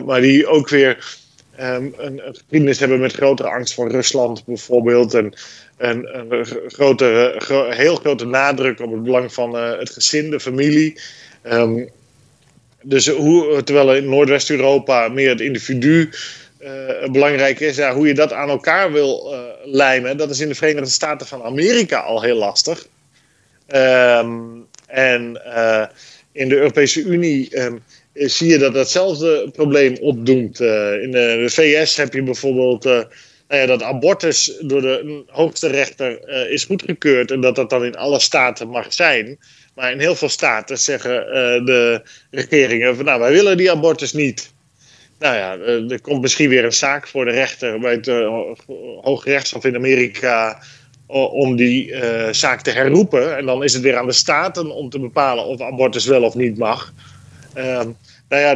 maar die ook weer um, een, een, geschiedenis hebben met grotere angst voor Rusland bijvoorbeeld. En, en een grotere, gro heel grote nadruk op het belang van het gezin, de familie. Um, dus hoe, terwijl in Noordwest-Europa meer het individu uh, belangrijk is, ja, hoe je dat aan elkaar wil uh, lijmen, dat is in de Verenigde Staten van Amerika al heel lastig. Um, en uh, in de Europese Unie um, zie je dat datzelfde probleem opdoemt. in de, de, VS heb je bijvoorbeeld nou ja, dat abortus door de hoogste rechter is goedgekeurd en dat dat dan in alle staten mag zijn. Maar in heel veel staten zeggen uh, de regeringen van nou, wij willen die abortus niet. Nou ja, uh, er komt misschien weer een zaak voor de rechter bij het uh, Hoge Rechtshof in Amerika om die zaak te herroepen. En dan is het weer aan de staten om te bepalen of abortus wel of niet mag. Ehm, nou ja,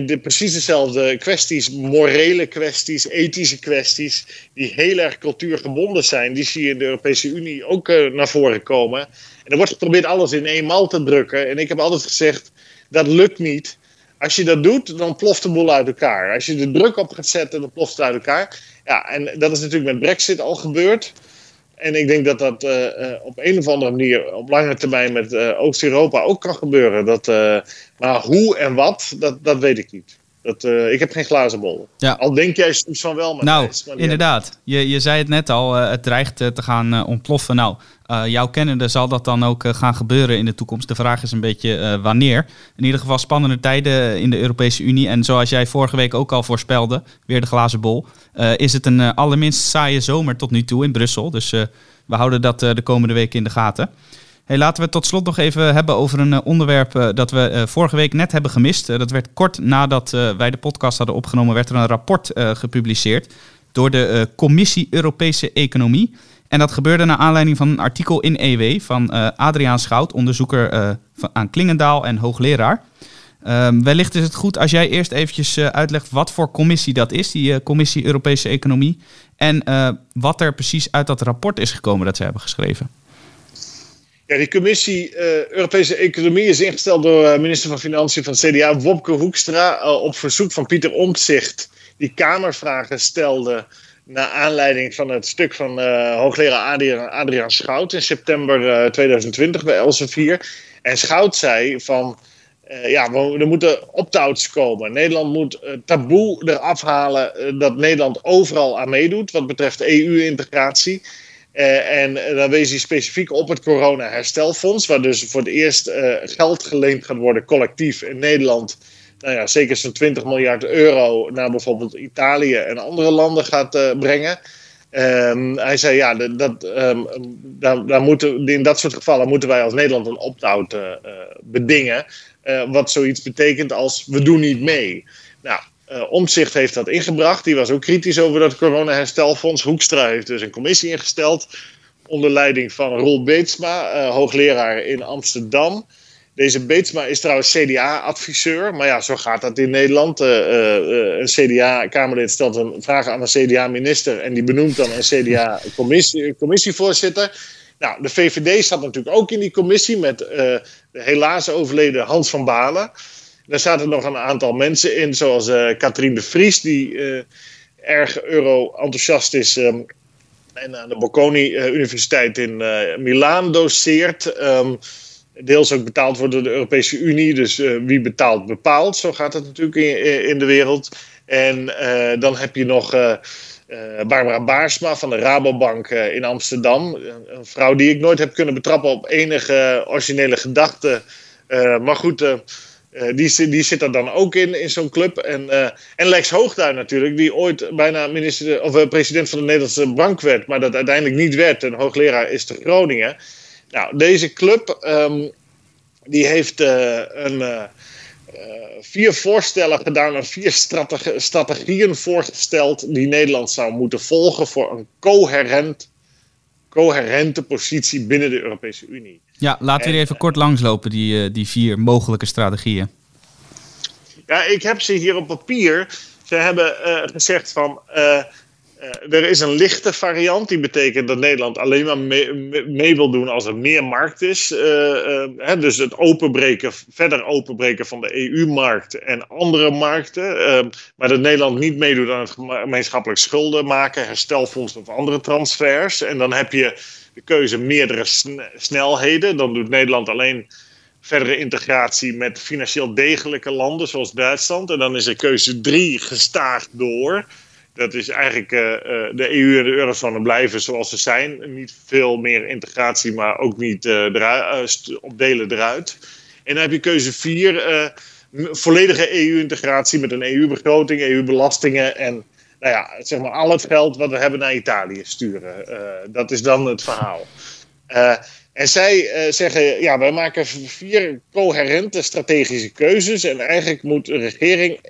de, precies dezelfde kwesties, morele kwesties, ethische kwesties, die heel erg cultuurgebonden zijn, die zie je in de Europese Unie ook naar voren komen. En er wordt geprobeerd alles in één mal te drukken. En ik heb altijd gezegd, dat lukt niet. Als je dat doet, dan ploft de boel uit elkaar. Als je de druk op gaat zetten, dan ploft het uit elkaar. Ja, en dat is natuurlijk met Brexit al gebeurd. En ik denk dat dat uh, op een of andere manier op lange termijn met uh, Oost-Europa ook kan gebeuren. Dat, maar hoe en wat, dat, dat weet ik niet. Dat, uh, ik heb geen glazen bol. Ja. Al denk jij soms van wel. Maar nou, inderdaad. Je, je zei het net al, uh, het dreigt uh, te gaan ontploffen. Nou, jouw kennende zal dat dan ook gaan gebeuren in de toekomst. De vraag is een beetje wanneer. In ieder geval spannende tijden in de Europese Unie. En zoals jij vorige week ook al voorspelde, weer de glazen bol, is het een allerminst saaie zomer tot nu toe in Brussel. Dus we houden dat de komende weken in de gaten. Laten we het tot slot nog even hebben over een eh, onderwerp uh, dat we uh, vorige week net hebben gemist. dat werd kort nadat wij de podcast hadden opgenomen, werd er een rapport gepubliceerd door de Commissie Europese Economie. En dat gebeurde naar aanleiding van een artikel in EW van Adriaan Schout, onderzoeker aan Klingendaal en hoogleraar. Um, wellicht is het goed als jij eerst eventjes uitlegt wat voor commissie dat is, die Commissie Europese Economie. En wat er precies uit dat rapport is gekomen dat ze hebben geschreven. Ja, die commissie uh, Europese Economie is ingesteld door uh, minister van Financiën van CDA, Wopke Hoekstra, uh, op verzoek van Pieter Omtzigt, die Kamervragen stelde naar aanleiding van het stuk van hoogleraar Adriaan, Adriaan Schout in september 2020 bij Elsevier. En Schout zei van, ja, er moeten opt-outs komen. Nederland moet taboe eraf halen dat Nederland overal aan meedoet wat betreft EU-integratie. Uh, en uh, dan wees hij specifiek op het corona-herstelfonds, waar dus voor het eerst uh, geld geleend gaat worden collectief in Nederland. Nou ja, zeker zo'n 20 miljard euro naar bijvoorbeeld Italië en andere landen gaat brengen. Um, hij zei ja, dat, daar moeten, in dat soort gevallen moeten wij als Nederland een opt-out bedingen. wat zoiets betekent als we doen niet mee. Nou, uh, Omzicht heeft dat ingebracht. Die was ook kritisch over dat corona-herstelfonds. Hoekstra heeft dus een commissie ingesteld. Onder leiding van Roel Beetsma, uh, hoogleraar in Amsterdam. Deze Beetsma is trouwens CDA-adviseur. Maar ja, zo gaat dat in Nederland. Uh, een CDA-Kamerlid stelt een vraag aan een CDA-minister. En die benoemt dan een CDA-commissievoorzitter. Nou, de VVD zat natuurlijk ook in die commissie met de helaas overleden Hans van Balen. Daar zaten nog een aantal mensen in, zoals uh, Katrien de Vries, die uh, erg euro-enthousiast is um, en aan de Bocconi uh, Universiteit in Milaan doseert. Um, deels ook betaald wordt door de Europese Unie, dus wie betaalt bepaalt. Zo gaat het natuurlijk in, in de wereld. En dan heb je nog Barbara Baarsma van de Rabobank in Amsterdam. Een vrouw die ik nooit heb kunnen betrappen op enige originele gedachte. maar goed, uh, die, zit er dan ook in, in zo'n club. En, uh, en Lex Hoogduin natuurlijk, die ooit bijna minister, of, uh, president van de Nederlandse Bank werd, maar dat uiteindelijk niet werd. Een hoogleraar is te Groningen. Nou, deze club um, die heeft een, vier voorstellen gedaan en vier strategieën voorgesteld die Nederland zou moeten volgen voor een coherent, coherente positie binnen de Europese Unie. Ja, laten we die even kort langslopen, die, die vier mogelijke strategieën. Ja, ik heb ze hier op papier. Ze hebben uh, gezegd van. Uh, uh, er is een lichte variant, die betekent dat Nederland alleen maar mee, mee wil doen als er meer markt is. Hè, dus het openbreken, verder openbreken van de EU-markt en andere markten. maar dat Nederland niet meedoet aan het gemeenschappelijk schulden maken, herstelfonds of andere transfers. En dan heb je de keuze meerdere snelheden. Dan doet Nederland alleen verdere integratie met financieel degelijke landen zoals Duitsland. En dan is er keuze drie gestaagd door. Dat is eigenlijk uh, de EU en de eurozone blijven zoals ze zijn. Niet veel meer integratie, maar ook niet uh, op delen eruit. En dan heb je keuze vier, volledige EU-integratie met een EU-begroting, EU-belastingen en nou ja, zeg maar al het geld wat we hebben naar Italië sturen. dat is dan het verhaal. En zij uh, zeggen, ja, wij maken vier coherente strategische keuzes. En eigenlijk moet de regering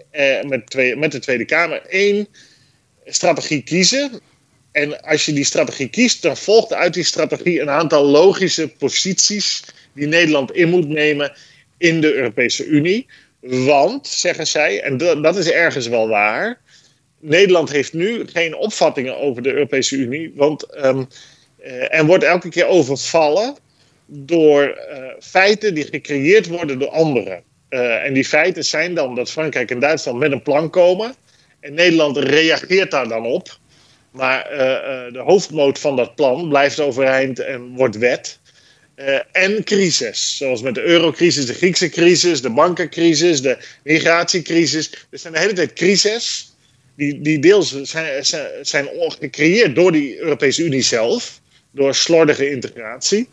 met, met de Tweede Kamer één strategie kiezen. En als je die strategie kiest, dan volgt uit die strategie een aantal logische posities die Nederland in moet nemen in de Europese Unie. Want, zeggen zij, en dat is ergens wel waar, Nederland heeft nu geen opvattingen over de Europese Unie. Want um, uh, en wordt elke keer overvallen door uh, feiten die gecreëerd worden door anderen. Uh, en die feiten zijn dan dat Frankrijk en Duitsland met een plan komen. En Nederland reageert daar dan op. Maar de hoofdmoot van dat plan blijft overeind en wordt wet. en crisis, zoals met de eurocrisis, de Griekse crisis, de bankencrisis, de migratiecrisis. Er zijn de hele tijd crises die, die deels zijn, zijn gecreëerd door die Europese Unie zelf door slordige integratie.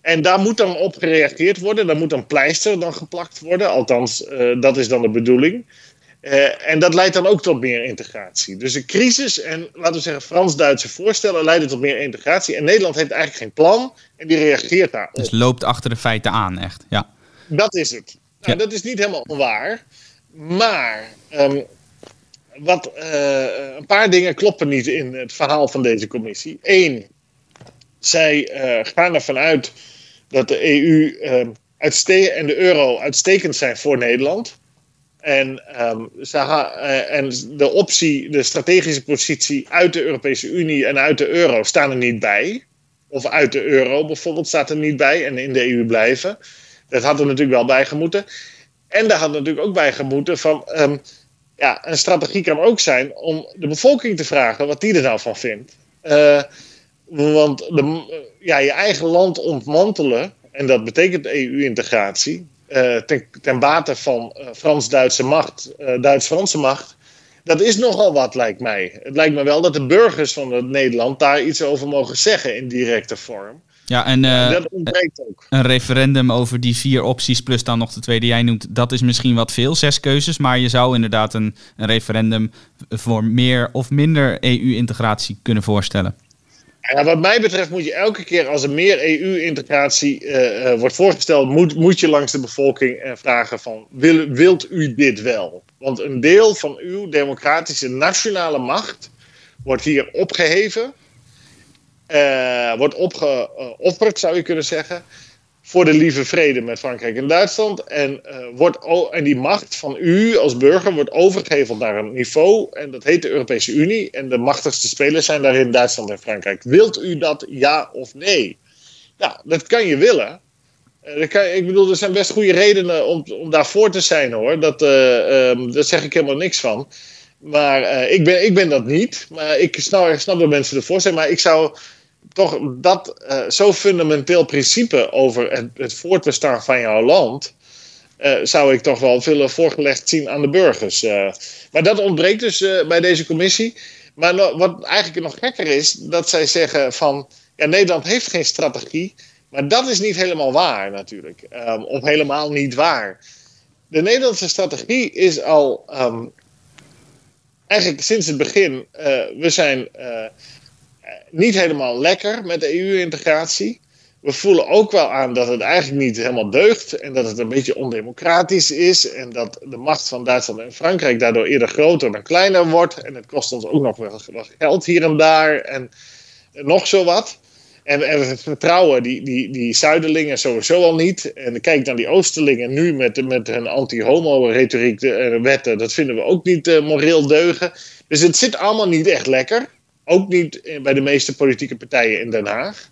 En daar moet dan op gereageerd worden. Daar moet een pleister dan geplakt worden. Althans, uh, dat is dan de bedoeling. Uh, en dat leidt dan ook tot meer integratie. Dus de crisis en, laten we zeggen, Frans-Duitse voorstellen leiden tot meer integratie. En Nederland heeft eigenlijk geen plan en die reageert daarop. Dus loopt achter de feiten aan, echt. Ja. Dat is het. Nou, ja. Dat is niet helemaal waar. Maar um, wat, uh, een paar dingen kloppen niet in het verhaal van deze commissie. Eén, zij uh, gaan ervan uit dat de EU uh, en de euro uitstekend zijn voor Nederland. En, um, en de optie, de strategische positie uit de Europese Unie en uit de euro staan er niet bij. Of uit de euro bijvoorbeeld staat er niet bij en in de EU blijven. Dat had er natuurlijk wel bij gemoeten. En daar had natuurlijk ook bij gemoeten van. Um, ja, een strategie kan ook zijn om de bevolking te vragen wat die er nou van vindt. Uh, want de, ja, je eigen land ontmantelen, en dat betekent EU-integratie, eh, ten, bate van uh, Frans-Duitse macht, Duits-Franse macht, dat is nogal wat, lijkt mij. Het lijkt me wel dat de burgers van Nederland daar iets over mogen zeggen in directe vorm. Ja, en, dat ontbreekt ook. Een referendum over die vier opties, plus dan nog de tweede jij noemt, dat is misschien wat veel, zes keuzes. Maar je zou inderdaad een, een referendum voor meer of minder EU-integratie kunnen voorstellen. Ja, wat mij betreft moet je elke keer als er meer EU-integratie uh, uh, wordt voorgesteld, moet, moet je langs de bevolking uh, vragen van, wil, wilt u dit wel? Want een deel van uw democratische nationale macht wordt hier opgeheven, wordt opgeofferd zou je kunnen zeggen, voor de lieve vrede met Frankrijk en Duitsland. En, uh, wordt, en die macht van u als burger wordt overgeheveld naar een niveau. En dat heet de Europese Unie. En de machtigste spelers zijn daarin Duitsland en Frankrijk. Wilt u dat ja of nee? Nou, dat kan je willen. Kan, ik bedoel, er zijn best goede redenen om, om daarvoor te zijn hoor. Dat, um, daar zeg ik helemaal niks van. Maar ik, ben, ik ben dat niet. Maar ik snap, ik snap dat mensen ervoor zijn. Maar ik zou toch dat uh, zo fundamenteel principe over het, voortbestaan van jouw land. Uh, zou ik toch wel willen voorgelegd zien aan de burgers. Uh, maar dat ontbreekt dus bij deze commissie. Maar wat eigenlijk nog gekker is, dat zij zeggen van ja, Nederland heeft geen strategie. Maar dat is niet helemaal waar natuurlijk. Um, of helemaal niet waar. De Nederlandse strategie is al um, eigenlijk sinds het begin. we zijn niet helemaal lekker met de EU-integratie. we voelen ook wel aan dat het eigenlijk niet helemaal deugt en dat het een beetje ondemocratisch is en dat de macht van Duitsland en Frankrijk daardoor eerder groter dan kleiner wordt en het kost ons ook nog wel geld hier en daar en, nog zo wat. En, en we vertrouwen die, die, die Zuiderlingen sowieso al niet. En kijk naar die Oosterlingen nu met, met hun anti-homo-retoriek, uh, wetten. Dat vinden we ook niet uh, moreel deugen. Dus het zit allemaal niet echt lekker. Ook niet bij de meeste politieke partijen in Den Haag.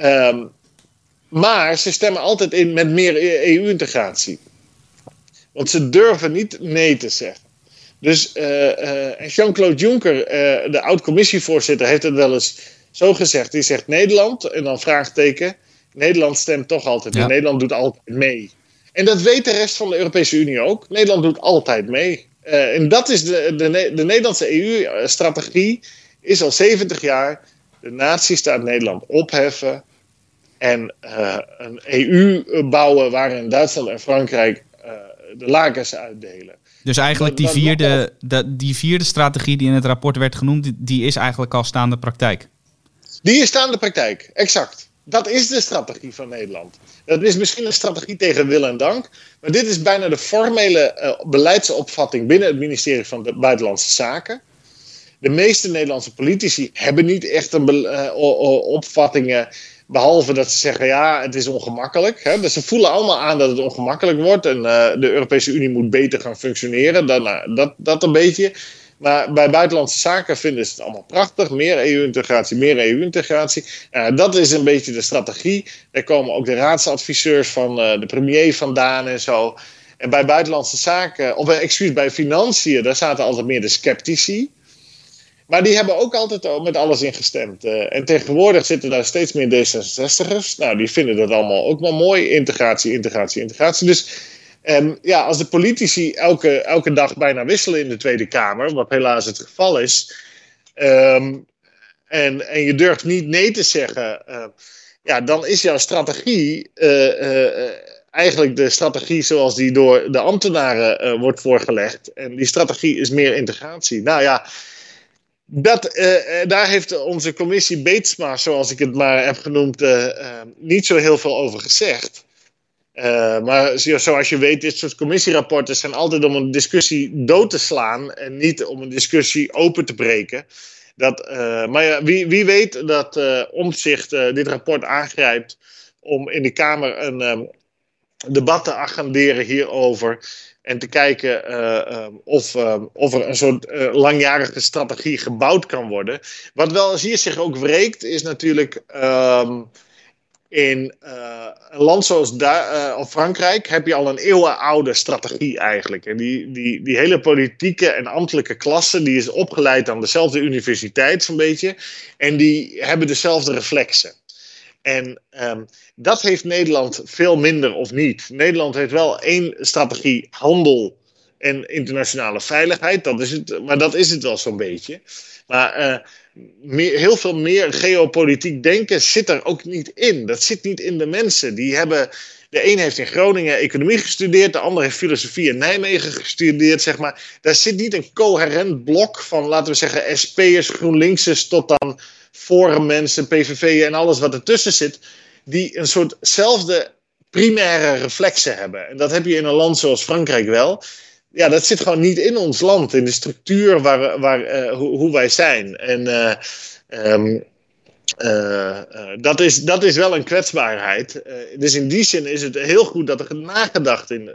Um, maar ze stemmen altijd in met meer EU-integratie. Want ze durven niet nee te zeggen. Dus uh, Jean-Claude Juncker, uh, de oud-commissievoorzitter, heeft het wel eens zo gezegd. Die zegt Nederland, en dan vraagteken. Nederland stemt toch altijd. Ja. Nederland doet altijd mee. En dat weet de rest van de Europese Unie ook. Nederland doet altijd mee. en dat is de, de, de Nederlandse EU-strategie. Is al 70 jaar de nazistaat Nederland opheffen en uh, een EU bouwen waarin Duitsland en Frankrijk uh, de lakens uitdelen. Dus eigenlijk die vierde, de, die vierde strategie die in het rapport werd genoemd, die is eigenlijk al staande praktijk. Die is staande praktijk, exact. Dat is de strategie van Nederland. Dat is misschien een strategie tegen wil en dank, maar dit is bijna de formele uh, beleidsopvatting binnen het ministerie van de Buitenlandse Zaken. De meeste Nederlandse politici hebben niet echt een uh, opvattingen Behalve dat ze zeggen, ja, het is ongemakkelijk. Hè? Dus ze voelen allemaal aan dat het ongemakkelijk wordt. En uh, de Europese Unie moet beter gaan functioneren. Dan, uh, dat, dat een beetje. Maar bij buitenlandse zaken vinden ze het allemaal prachtig. Meer EU-integratie, meer EU-integratie. Dat is een beetje de strategie. Daar komen ook de raadsadviseurs van de premier vandaan en zo. En bij buitenlandse zaken, of excuus, bij financiën, daar zaten altijd meer de sceptici. Maar die hebben ook altijd met alles ingestemd. Uh, en tegenwoordig zitten daar steeds meer D66'ers. Nou, die vinden dat allemaal ook wel mooi. Integratie, integratie, integratie. Dus um, ja, als de politici elke, elke dag bijna wisselen in de Tweede Kamer, wat helaas het geval is, um, en, en je durft niet nee te zeggen, uh, ja, dan is jouw strategie uh, eigenlijk de strategie zoals die door de ambtenaren wordt voorgelegd. En die strategie is meer integratie. Nou ja. Dat, uh, daar heeft onze commissie Beetsma, zoals ik het maar heb genoemd, uh, niet zo heel veel over gezegd. maar zoals je weet, dit soort commissierapporten zijn altijd om een discussie dood te slaan en niet om een discussie open te breken. Dat, maar ja, wie, wie weet dat Omtzigt dit rapport aangrijpt om in de Kamer een um, debat te agenderen hierover. En te kijken uh, of, uh, of er een soort uh, langjarige strategie gebouwd kan worden. Wat wel eens hier zich ook wreekt, is natuurlijk um, in een land zoals daar, of Frankrijk heb je al een eeuwenoude strategie eigenlijk. En die, die, die hele politieke en ambtelijke klasse die is opgeleid aan dezelfde universiteit zo'n beetje. En die hebben dezelfde reflexen. En dat heeft Nederland veel minder of niet. Nederland heeft wel één strategie: handel en internationale veiligheid. Dat is het, maar dat is het wel zo'n beetje. Maar meer, heel veel meer geopolitiek denken zit er ook niet in. Dat zit niet in de mensen. Die hebben. De een heeft in Groningen economie gestudeerd, de ander heeft filosofie in Nijmegen gestudeerd, zeg maar. Daar zit niet een coherent blok van, laten we zeggen, SP'ers, GroenLinksers tot dan Forum mensen, PVV en alles wat ertussen zit, die een soortzelfde primaire reflexen hebben. En dat heb je in een land zoals Frankrijk wel. Ja, dat zit gewoon niet in ons land, in de structuur waar, waar, uh, hoe, hoe, wij zijn. En uh, um, uh, dat, is, dat is wel een kwetsbaarheid. dus in die zin is het heel goed dat er nagedacht in,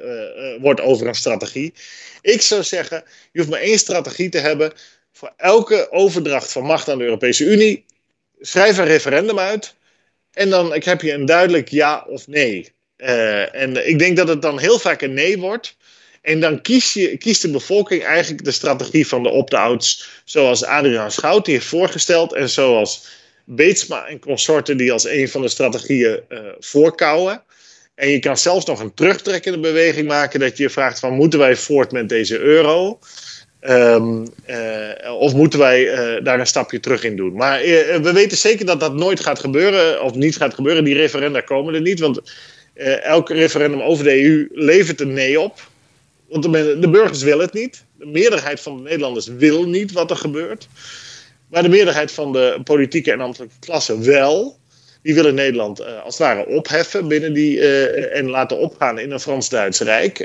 wordt over een strategie. Ik zou zeggen, je hoeft maar één strategie te hebben voor elke overdracht van macht aan de Europese Unie, schrijf een referendum uit. En dan heb je een duidelijk ja of nee. Uh, en ik denk dat het dan heel vaak een nee wordt. En dan kies je, kiest de bevolking eigenlijk de strategie van de opt-outs. Zoals Adriaan Schout heeft voorgesteld. En zoals Beetsma en consorten die als een van de strategieën uh, voorkouwen. En je kan zelfs nog een terugtrekkende beweging maken. Dat je vraagt van moeten wij voort met deze euro. Um, uh, of moeten wij uh, daar een stapje terug in doen? Maar uh, we weten zeker dat dat nooit gaat gebeuren, of niet gaat gebeuren. Die referenda komen er niet, want elk referendum over de EU levert een nee op. Want de, de, burgers willen het niet. De meerderheid van de Nederlanders wil niet wat er gebeurt. Maar de meerderheid van de politieke en ambtelijke klasse wel. die willen Nederland als het ware opheffen binnen die, en laten opgaan in een Frans-Duits Rijk.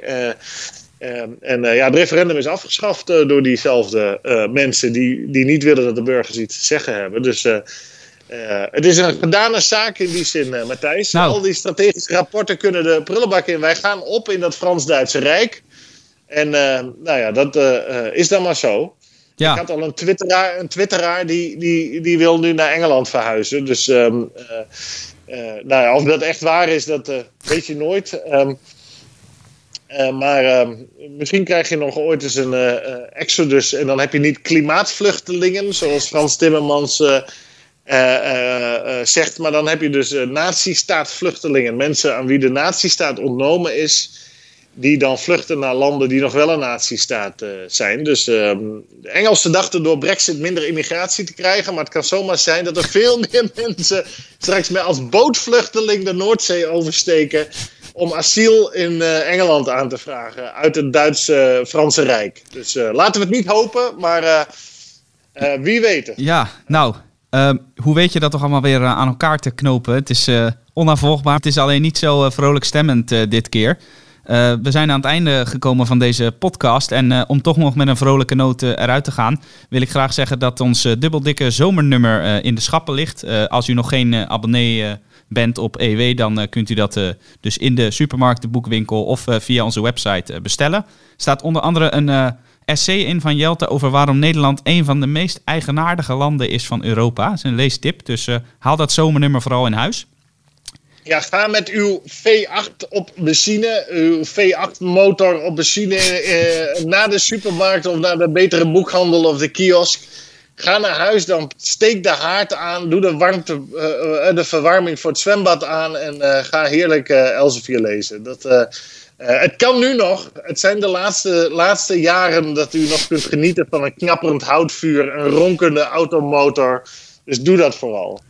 En ja, het referendum is afgeschaft door diezelfde mensen die, die niet willen dat de burgers iets te zeggen hebben. Dus het is een gedane zaak in die zin, Matthijs. Nou. Al die strategische rapporten kunnen de prullenbak in. Wij gaan op in dat Frans-Duitse Rijk. En nou ja, dat is dan maar zo. Ja. Ik had al een twitteraar, een twitteraar die, die, die wil nu naar Engeland verhuizen. Dus um, nou ja, of dat echt waar is, dat weet je nooit. Um, maar ehm, misschien krijg je nog ooit eens een exodus. En dan heb je niet klimaatvluchtelingen, zoals Frans Timmermans zegt. Maar dan heb je dus nazistaat-vluchtelingen. Mensen aan wie de nazistaat ontnomen is. Die dan vluchten naar landen die nog wel een nazistaat zijn. Dus ehm, de Engelsen dachten door Brexit minder immigratie te krijgen. Maar het kan zomaar zijn dat er veel meer mensen straks met als bootvluchteling de Noordzee oversteken. Om asiel in Engeland aan te vragen. Uit het Duitse-Franse Rijk. Dus laten we het niet hopen, maar wie weet het. Ja, nou, Ehm, hoe weet je dat toch allemaal weer eh, aan elkaar te knopen? Het is onafvolgbaar. Het is alleen niet zo vrolijk stemmend dit keer. we zijn aan het einde gekomen van deze podcast. En om toch nog met een vrolijke noot eruit te gaan, wil ik graag zeggen dat ons dubbeldikke zomernummer in de schappen ligt. als u nog geen abonnee bent op EW, dan kunt u dat dus in de supermarkt, de boekwinkel of via onze website bestellen. Staat onder andere een essay in van Jelte over waarom Nederland een van de meest eigenaardige landen is van Europa. Dat is een leestip, dus uh, haal dat zomernummer vooral in huis. Ja, ga met uw V8 op benzine, uw V8-motor op benzine eh, naar de supermarkt of naar de betere boekhandel of de kiosk. Ga naar huis, dan steek de haard aan, doe de, warmte, uh, de verwarming voor het zwembad aan en uh, ga heerlijk Elsevier lezen. Dat, het kan nu nog. Het zijn de laatste, laatste jaren dat u nog kunt genieten van een knapperend houtvuur, een ronkende automotor. Dus doe dat vooral.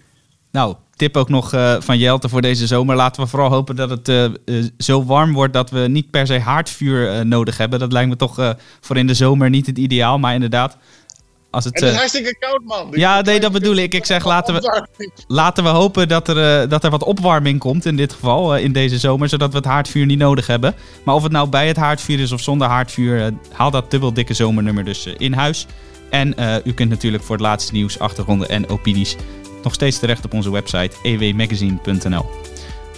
Nou, tip ook nog uh, van Jelte voor deze zomer. Laten we vooral hopen dat het zo warm wordt dat we niet per se haardvuur nodig hebben. Dat lijkt me toch voor in de zomer niet het ideaal. Maar inderdaad, als het, het is uh, hartstikke koud, man. ja, nee, dat bedoel ik. Ik zeg, laten we, laten we hopen dat er, uh, dat er wat opwarming komt in dit geval, uh, in deze zomer, zodat we het haardvuur niet nodig hebben. Maar of het nou bij het haardvuur is of zonder haardvuur, haal dat dubbel dikke zomernummer dus in huis. En u kunt natuurlijk voor het laatste nieuws, achtergronden en opinies nog steeds terecht op onze website ewmagazine.nl.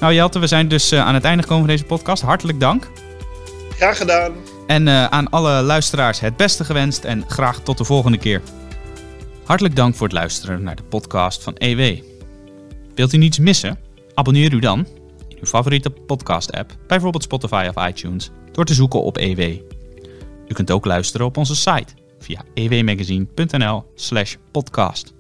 Nou Jelte, we zijn dus aan het einde gekomen van deze podcast. Hartelijk dank. Graag gedaan. En uh, aan alle luisteraars het beste gewenst en graag tot de volgende keer. Hartelijk dank voor het luisteren naar de podcast van EW. Wilt u niets missen? Abonneer u dan in uw favoriete podcast-app, bijvoorbeeld Spotify of iTunes, door te zoeken op EW. U kunt ook luisteren op onze site via ewmagazine.nl/podcast.